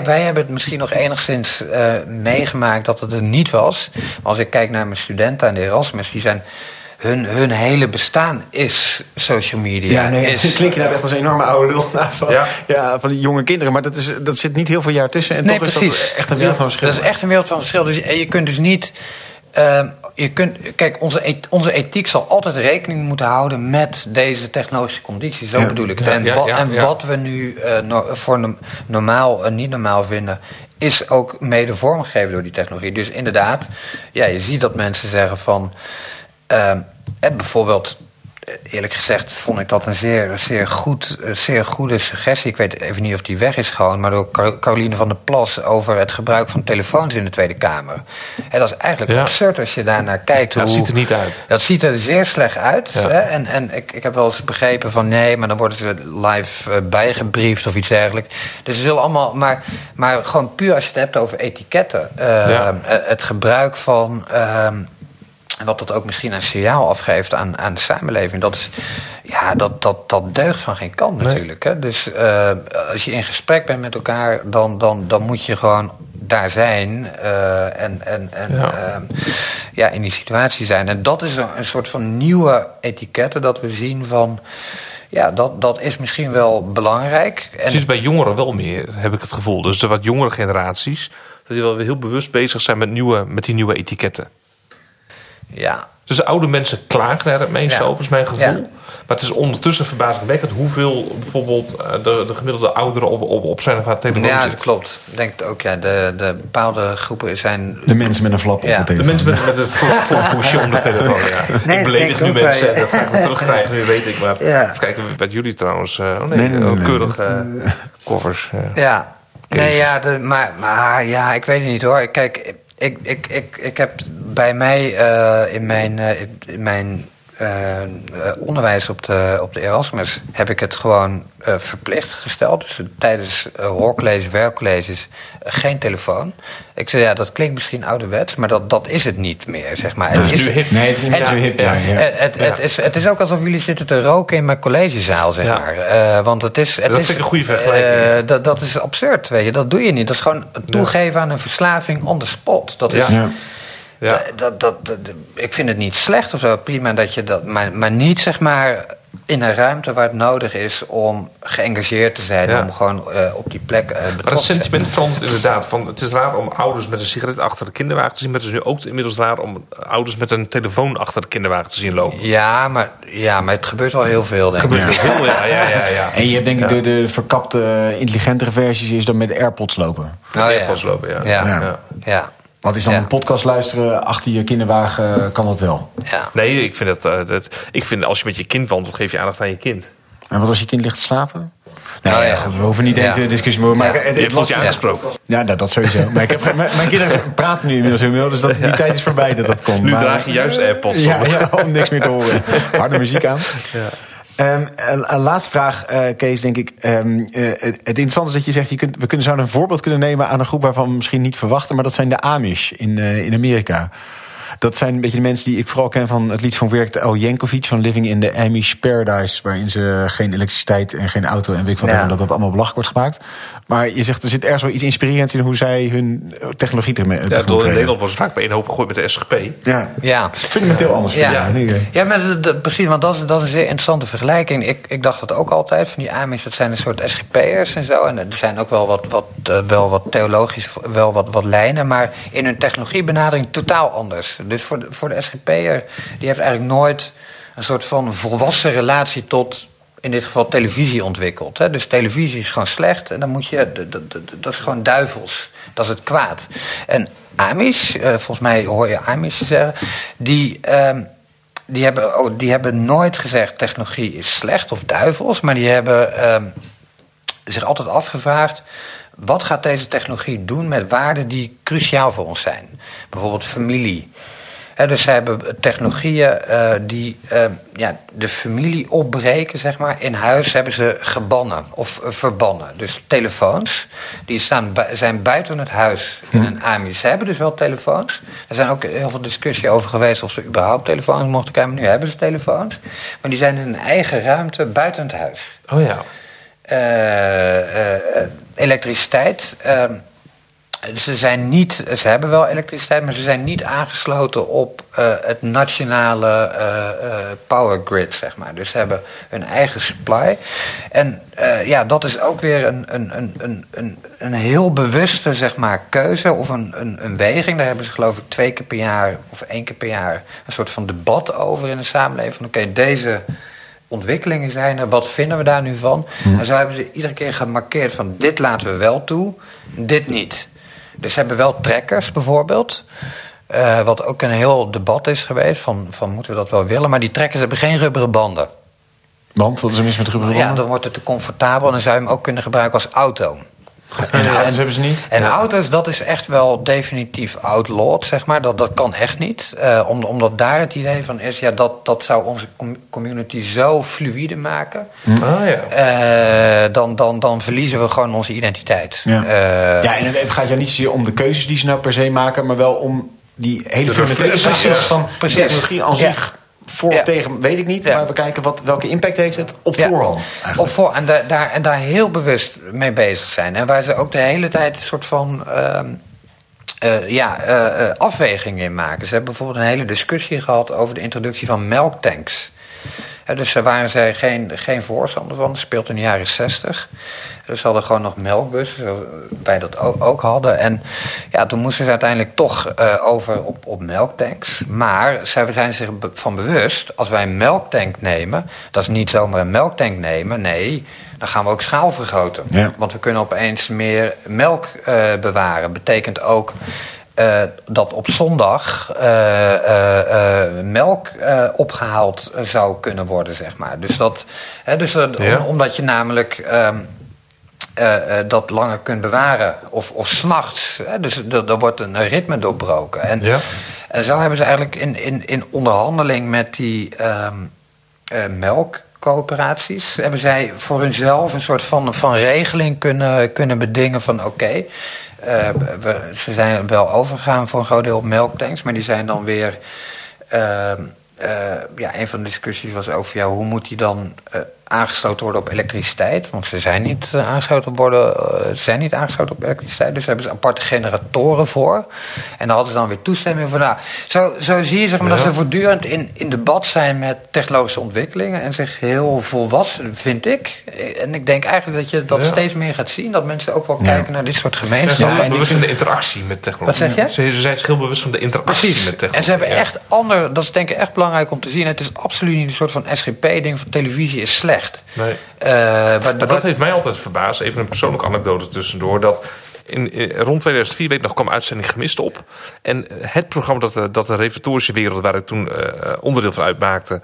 Wij, hebben het misschien nog enigszins uh, meegemaakt dat het er niet was. Maar als ik kijk naar mijn studenten aan de Erasmus, die zijn. Hun, hun hele bestaan is social media. Ja, nee, is, klink je nou echt als een enorme oude lul van, ja. ja. van die jonge kinderen. Maar dat, is, dat zit niet heel veel jaar tussen. En nee, toch precies. is dat echt een wereld van verschil. Dat is echt een wereld van verschil. Dus je kunt dus niet... Uh, je kunt, kijk, onze, onze ethiek zal altijd rekening moeten houden met deze technologische condities. Zo ja, bedoel ik het. Ja, en, ja, wa, en wat we nu uh, no, voor no, normaal en niet normaal vinden, is ook mede vormgegeven door die technologie. Dus inderdaad, ja, je ziet dat mensen zeggen van. Uh, bijvoorbeeld eerlijk gezegd vond ik dat een zeer, zeer, goed, zeer goede suggestie. Ik weet even niet of die weg is gewoon, maar door Caroline van der Plas over het gebruik van telefoons in de Tweede Kamer. Dat is eigenlijk ja. absurd als je daar naar kijkt. Dat hoe, ziet er niet uit. Dat ziet er zeer slecht uit. Ja. En, en ik, ik heb wel eens begrepen van nee, maar dan worden ze live uh, bijgebriefd of iets dergelijks. Dus ze zullen allemaal, maar, maar gewoon puur als je het hebt over etiketten. Uh, ja. Het gebruik van. Uh, en wat dat ook misschien een signaal afgeeft aan, aan de samenleving. Dat, is, ja, dat, dat, dat deugt van geen kant nee. natuurlijk. Hè? Dus uh, als je in gesprek bent met elkaar, dan, dan, dan moet je gewoon daar zijn uh, en, en, en ja. Uh, ja. in die situatie zijn. En dat is een, een soort van nieuwe etiketten dat we zien van Ja, dat, dat is misschien wel belangrijk. En... Het is bij jongeren wel meer, heb ik het gevoel. Dus de wat jongere generaties, dat die wel heel bewust bezig zijn met, nieuwe, met die nieuwe etiketten. Ja. Dus de oude mensen klagen daar het meest ja. over, is mijn gevoel. Ja. Maar het is ondertussen verbazingwekkend hoeveel bijvoorbeeld eh, de, de gemiddelde ouderen op, op, op zijn of haar telefoon Ja, dat klopt. Ik denk het ook, ja. De, de bepaalde groepen zijn... De mensen met een flap Ja. op de De telefoon. mensen met, met een floppoesje om de telefoon, ja. Nee, ik beledig nu mensen, ja. dat ga ik wel terugkrijgen, nu weet ik. Maar Ja. even kijken wat jullie trouwens... eh, oh nee, Nee, nee, nee, nee. keurig eh, covers. ja. Ja. Nee, ja, de, maar, maar ja, ik weet het niet hoor. Kijk, ik, ik, ik, ik heb bij mij uh, in mijn, uh, in mijn onderwijs op de, op de Erasmus heb ik het gewoon verplicht gesteld. Dus tijdens hoorcolleges, werkcolleges, geen telefoon. Ik zei, ja, dat klinkt misschien ouderwets, maar dat, dat is het niet meer, zeg maar. Het is is, nu hip. Nee, het is niet zo hip. het, is, het is ook alsof jullie zitten te roken in mijn collegezaal, zeg maar. Eh, want het is. Het Dat is, vind ik een goede vergelijking. eh, dat, dat is absurd, weet je. Dat doe je niet. Dat is gewoon toegeven aan een verslaving on the spot. Dat is. Ja. Dat, dat, dat, ik vind het niet slecht of zo. Prima dat je dat. Maar, maar niet zeg maar in een ruimte waar het nodig is om geëngageerd te zijn. Ja. Om gewoon eh, op die plek eh Maar het betrokken te zijn. sentiment verandert inderdaad. Van, het is raar om ouders met een sigaret achter de kinderwagen te zien. Maar het is nu ook inmiddels raar om ouders met een telefoon achter de kinderwagen te zien lopen. Ja, maar, ja, maar het gebeurt wel heel veel, denk ik. Gebeurt heel, ja, ja, ja, ja. En je hebt denk ik Ja. de, de verkapte, intelligentere versies is dan met AirPods lopen. Oh, ja. Airpods lopen, ja. Ja. Ja. Ja, Wat is dan Ja. een podcast luisteren achter je kinderwagen, kan dat wel. ja. Nee, ik vind het, eh, dat, ik vind als je met je kind wandelt, geef je aandacht aan je kind. En wat als je kind ligt te slapen? Nou ja, ja. goed, we hoeven niet Ja. deze discussie meer. Maar Ja. het, hebt was, je aangesproken. ja, dat, dat sowieso. Maar ik heb, mijn, mijn kinderen praten nu inmiddels heel veel, dus dat, die tijd is voorbij dat dat komt. Nu Maar- draag je juist AirPods Ja, op. ja, om niks meer te horen. Harde muziek aan. Ehm, een, laatste vraag, eh, Kees, denk ik. Ehm, eh, het, het interessante is dat je zegt, je kunt, we kunnen, zouden een voorbeeld kunnen nemen aan een groep waarvan we misschien niet verwachten, maar dat zijn de Amish in, eh, in Amerika. Dat zijn een beetje de mensen die ik vooral ken van het lied van Werk El Yankovic van Living in the Amish Paradise, waarin ze geen elektriciteit en geen auto en weet ik wat Ja. hebben, dat dat allemaal belachelijk wordt gemaakt. Maar je zegt, er zit ergens wel iets inspirerends in hoe zij hun eh, technologie ermee Ja, tegemoet door in. Nederland wordt het vaak bij een hoop gegooid met de SGP. Ja, ja. fundamenteel anders. vind ik, Ja, geval. ja maar dat- precies, want dat is, dat is een zeer interessante vergelijking. Ik, ik dacht dat ook altijd, van die Amish, dat zijn een soort SGP'ers en zo. En er zijn ook wel wat, wat, eh, wel wat theologisch, wel wat, wat lijnen, maar in hun technologiebenadering totaal anders. Dus voor de, voor de SGP'er, die heeft eigenlijk nooit een soort van volwassen relatie tot in dit geval televisie ontwikkeld. Hè? Dus televisie is gewoon slecht en dan moet je. Dat is gewoon duivels. Dat is het kwaad. En Amish, eh, volgens mij hoor je Amish zeggen, die. ehm, die hebben, oh, die hebben nooit gezegd technologie is slecht of duivels, maar die hebben ehm, zich altijd afgevraagd: wat gaat deze technologie doen met waarden die cruciaal voor ons zijn? Bijvoorbeeld familie. Dus zij hebben technologieën eh, die eh, ja, de familie opbreken, zeg maar. In huis hebben ze gebannen of verbannen. Dus telefoons, die staan zijn buiten het huis in een AMI. Ze hebben dus wel telefoons. Er zijn ook heel veel discussie over geweest of ze überhaupt telefoons mochten krijgen. Maar nu hebben ze telefoons. Maar die zijn in een eigen ruimte buiten het huis Oh ja. eh, elektriciteit. Ze, zijn niet, ze hebben wel elektriciteit, maar ze zijn niet aangesloten op eh, het nationale eh, eh, power grid, zeg maar. Dus ze hebben hun eigen supply. En ja, dat is ook weer een, een, een, een, een, een heel bewuste zeg maar, keuze of een, een, een weging. Daar hebben ze geloof ik twee keer per jaar of één keer per jaar een soort van debat over in de samenleving. Van, Oké, deze ontwikkelingen zijn er, wat vinden we daar nu van? En zo hebben ze iedere keer gemarkeerd van dit laten we wel toe, dit niet. Dus ze hebben wel trekkers bijvoorbeeld. eh, wat ook een heel debat is geweest van, van moeten we dat wel willen. Maar die trekkers hebben geen rubberen banden. Want, wat is er mis met rubberen Ja, banden? dan wordt het te comfortabel en dan zou je hem ook kunnen gebruiken als auto. En de auto's hebben ze niet? En auto's, dat is echt wel definitief outlawed, zeg maar. Dat, dat kan echt niet. Eh, om, omdat daar het idee van is, ja, dat, dat zou onze com- community zo fluïde maken. Ah ja. Eh, dan, dan, dan verliezen we gewoon onze identiteit. Ja. Eh, Ja, en het, het gaat ja niet zozeer om de keuzes die ze nou per se maken, maar wel om die hele fundamentele van Precies. technologie aan Ja. zich. Voor of tegen, weet ik niet. Maar we kijken wat, welke impact heeft het op voorhand. Eigenlijk. Op voor, en, da- daar, en daar heel bewust mee bezig zijn. En waar ze ook de hele tijd een soort van ehm, eh, ja, eh, eh, afwegingen in maken. Ze hebben bijvoorbeeld een hele discussie gehad over de introductie van melktanks. Dus daar waren zij geen, geen voorstander van. Dat speelt in de jaren 60. Dus ze hadden gewoon nog melkbussen, zoals wij dat ook hadden. En ja, toen moesten ze uiteindelijk toch uh, over op, op melktanks. Maar zij zijn zich van bewust, als wij een melktank nemen... dat is niet zomaar een melktank nemen, nee... dan gaan we ook schaal vergroten. Ja. Want we kunnen opeens meer melk uh, bewaren. Betekent ook... Uh, dat op zondag uh, uh, melk opgehaald zou kunnen worden, zeg maar. Dus, dat, hè, dus ja. omdat je namelijk ehm, dat langer kunt bewaren, of, of s'nachts. Dus er wordt een ritme doorbroken. En, ja. en zo hebben ze eigenlijk in, in, in onderhandeling met die um, melkcoöperaties... hebben zij voor hunzelf een soort van, van regeling kunnen, kunnen bedingen van... oké, uh, we, ze zijn wel overgegaan voor een groot deel op melktanks, maar die zijn dan weer. Uh, uh, ja, een van de discussies was over ja, hoe moet die dan aangesloten worden op elektriciteit. Want ze zijn niet uh, aangesloten worden, uh, ze zijn niet aangesloten op elektriciteit. Dus daar hebben ze aparte generatoren voor. En dan hadden ze dan weer toestemming voor. Nou, zo, zo zie je zeg maar, ja. dat ze voortdurend in, in debat zijn met technologische ontwikkelingen. En zich heel volwassen, vind ik. En ik denk eigenlijk dat je dat ja. steeds meer gaat zien. Dat mensen ook wel ja. kijken naar dit soort gemeenschappen. Ja, en bewust van de interactie met technologie. Wat zeg je? Ze, ze zijn heel bewust van de interactie Precies. met technologie. En ze hebben echt ander, dat is denk ik echt belangrijk om te zien. Het is absoluut niet een soort van SGP-ding van televisie is slecht. Nee. Uh, maar, maar dat heeft mij altijd verbaasd. Even een persoonlijke anekdote tussendoor. Dat in, in, rond 2004 weet ik nog kwam uitzending gemist op. En het programma dat de, dat de repertorische wereld, waar ik toen uh, onderdeel van uitmaakte,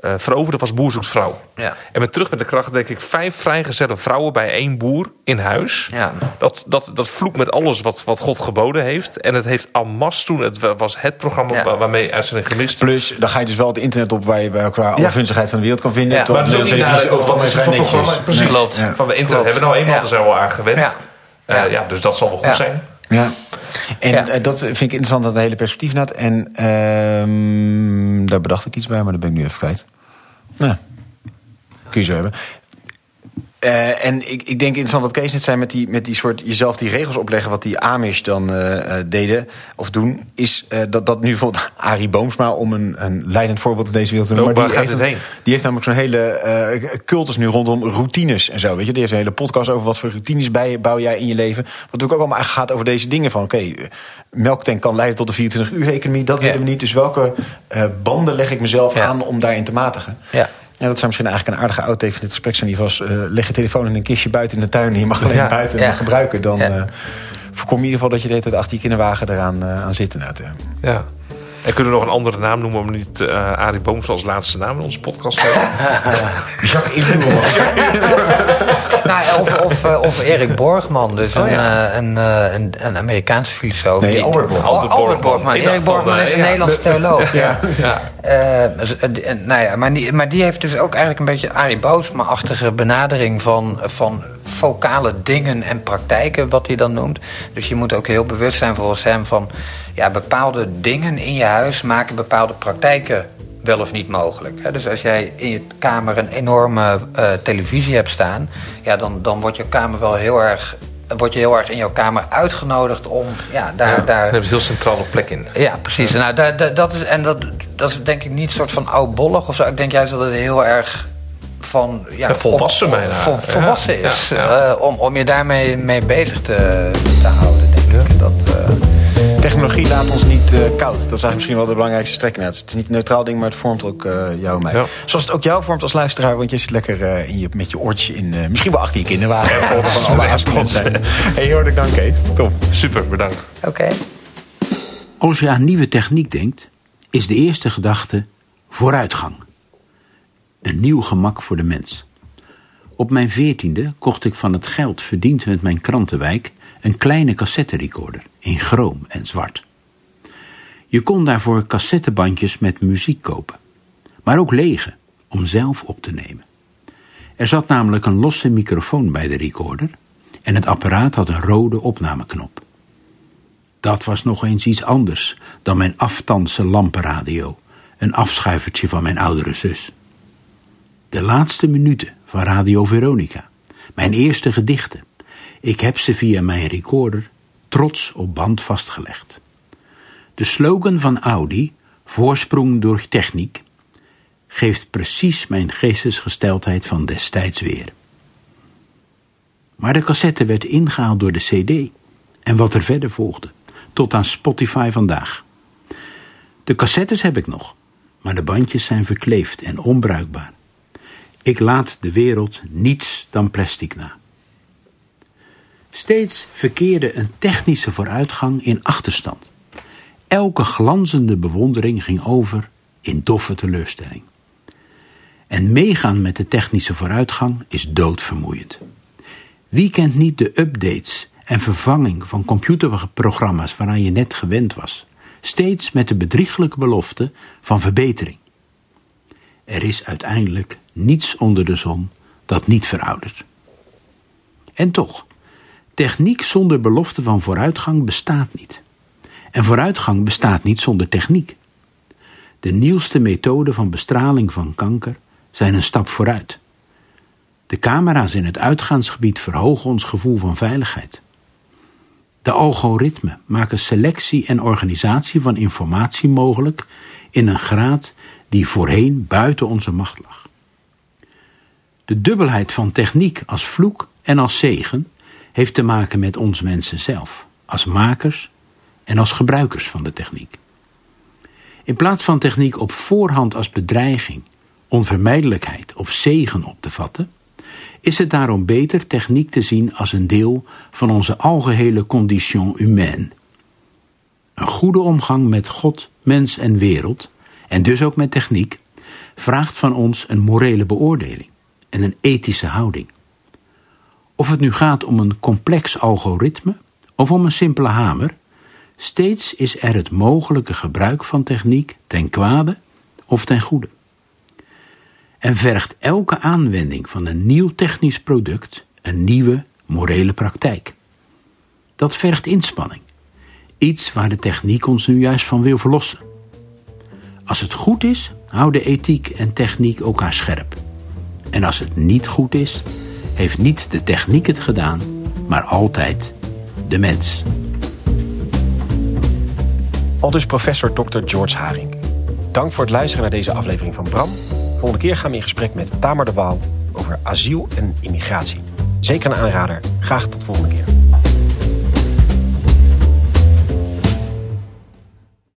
uh, veroverde, was Boer zoekt vrouw. Ja. En met terug met de kracht denk ik vijf vrijgezette vrouwen bij één boer in huis. Ja. Dat, dat, dat vloekt met alles wat, wat God geboden heeft. En het heeft Amas toen, het was het programma Ja. waarmee uitzending gemist. Plus, dan ga je dus wel het internet op waar je waar qua alle vunzigheid van de wereld kan vinden. Ja. Tot Maar dat is ook niet naar- precies. Nee. Klopt. Ja. Van we internet Klopt. hebben we nou eenmaal, Ja. daar zijn we al aan gewend. Ja. Eh, Ja. ja, dus dat zal wel goed Ja. zijn. Ja. En Ja. eh, dat vind ik interessant, dat hele perspectief net. En ehm, daar bedacht ik iets bij, maar dat ben ik nu even kwijt. Nou, kun je zo hebben. Eh, en ik, ik denk interessant wat Kees net zei met die, met die soort jezelf die regels opleggen, wat die Amish dan eh, eh, deden of doen, is dat, dat nu bijvoorbeeld Arie Boomsma, om een, een leidend voorbeeld in deze wereld te noemen, waar die, heeft het een- heen? die heeft namelijk zo'n hele cultus nu rondom routines en zo. Weet je? Die heeft een hele podcast over wat voor routines bij, bouw jij in je leven. Wat natuurlijk ook allemaal eigenlijk gaat over deze dingen van oké, eh, melktank kan leiden tot de 24 uur economie, dat willen we niet. Dus welke banden leg ik mezelf aan om daarin te matigen? Ja. Ja, dat zou misschien eigenlijk een aardige outtake van dit gesprek zijn. Die was, eh, leg je telefoon in een kistje buiten in de tuin... je mag alleen Ja. buiten Ja. gebruiken. Dan eh, voorkom je in ieder geval dat je de hele tijd achter je kinderwagen eraan eh, aan zit. ja. En kunnen we nog een andere naam noemen om niet uh, Arie Booms als laatste naam in onze podcast te hebben? Nou, of, of, eh, of Erik Borgman, dus Oh, een, ja. eh, een, eh, een, een Amerikaanse filosoof. Nee, die- Albert Borgman. Albert Albert Erik Borgman is een ja. Nederlands theoloog. ja. Ja. Eh, dus, nou ja, maar, die, maar die heeft dus ook eigenlijk een beetje Arie Boomsma-achtige benadering van, van focale dingen en praktijken, wat hij dan noemt. Dus je moet ook heel bewust zijn volgens hem van ja, bepaalde dingen in je huis maken bepaalde praktijken wel of niet mogelijk. Dus als jij in je kamer een enorme eh, televisie hebt staan, ja, dan, dan wordt je kamer wel heel erg. Word je heel erg in jouw kamer uitgenodigd om ja, daar, Ja, daar een heel centrale plek in. ja, precies. Nou, da- da- dat is, en dat, dat is denk ik niet een soort van oudbollig of zo. Ik denk juist dat het heel erg van... Ja, Ja, volwassen bijna. vol- volwassen is. eh, om, om je daarmee mee bezig te, te houden, denk ik. Dat, eh, Technologie laat ons niet eh, koud. Dat is eigenlijk misschien wel de belangrijkste strek. inderdaad. Het is niet een neutraal ding, maar het vormt ook eh, jou en mij. Ja. Zoals het ook jou vormt als luisteraar. Want je zit lekker eh, in je, met je oortje in... eh, misschien wel achter je kinderwagen. Ja, van alle zijn. Hey, hoor ik dan, Kees. Top. Super, bedankt. Oké. Als je aan nieuwe techniek denkt, is de eerste gedachte vooruitgang. Een nieuw gemak voor de mens. Op mijn veertiende kocht ik van het geld verdiend met mijn krantenwijk een kleine cassetterecorder in chroom en zwart. Je kon daarvoor cassettebandjes met muziek kopen, maar ook lege om zelf op te nemen. Er zat namelijk een losse microfoon bij de recorder en het apparaat had een rode opnameknop. Dat was nog eens iets anders dan mijn aftanse lampenradio, een afschuivertje van mijn oudere zus. De laatste minuten van Radio Veronica, mijn eerste gedichten. Ik heb ze via mijn recorder trots op band vastgelegd. De slogan van Audi, voorsprong door techniek. geeft precies mijn geestesgesteldheid van destijds weer. Maar de cassette werd ingehaald door de CD en wat er verder volgde, tot aan Spotify vandaag. De cassettes heb ik nog, maar de bandjes zijn verkleefd en onbruikbaar. Ik laat de wereld niets dan plastic na. Steeds verkeerde een technische vooruitgang in achterstand. Elke glanzende bewondering ging over in doffe teleurstelling. En meegaan met de technische vooruitgang is doodvermoeiend. Wie kent niet de updates en vervanging van computerprogramma's waaraan je net gewend was? Steeds met de bedrieglijke belofte van verbetering. Er is uiteindelijk niets onder de zon dat niet veroudert. En toch, techniek zonder belofte van vooruitgang bestaat niet. En vooruitgang bestaat niet zonder techniek. De nieuwste methoden van bestraling van kanker zijn een stap vooruit. De camera's in het uitgaansgebied verhogen ons gevoel van veiligheid. De algoritmen maken selectie en organisatie van informatie mogelijk in een graad die voorheen buiten onze macht lag. De dubbelheid van techniek als vloek en als zegen heeft te maken met ons mensen zelf, als makers en als gebruikers van de techniek. In plaats van techniek op voorhand als bedreiging, onvermijdelijkheid of zegen op te vatten, is het daarom beter techniek te zien als een deel van onze algehele condition humaine. Een goede omgang met God, mens en wereld, en dus ook met techniek, vraagt van ons een morele beoordeling en een ethische houding. Of het nu gaat om een complex algoritme of om een simpele hamer, steeds is er het mogelijke gebruik van techniek ten kwade of ten goede. En vergt elke aanwending van een nieuw technisch product een nieuwe morele praktijk. Dat vergt inspanning, iets waar de techniek ons nu juist van wil verlossen. Als het goed is, houden ethiek en techniek elkaar scherp. En als het niet goed is, heeft niet de techniek het gedaan, maar altijd de mens. Al dus professor Dr. George Haring. Dank voor het luisteren naar deze aflevering van Bram. Volgende keer gaan we in gesprek met Tamer de Waal over asiel en immigratie. Zeker een aanrader. Graag tot volgende keer.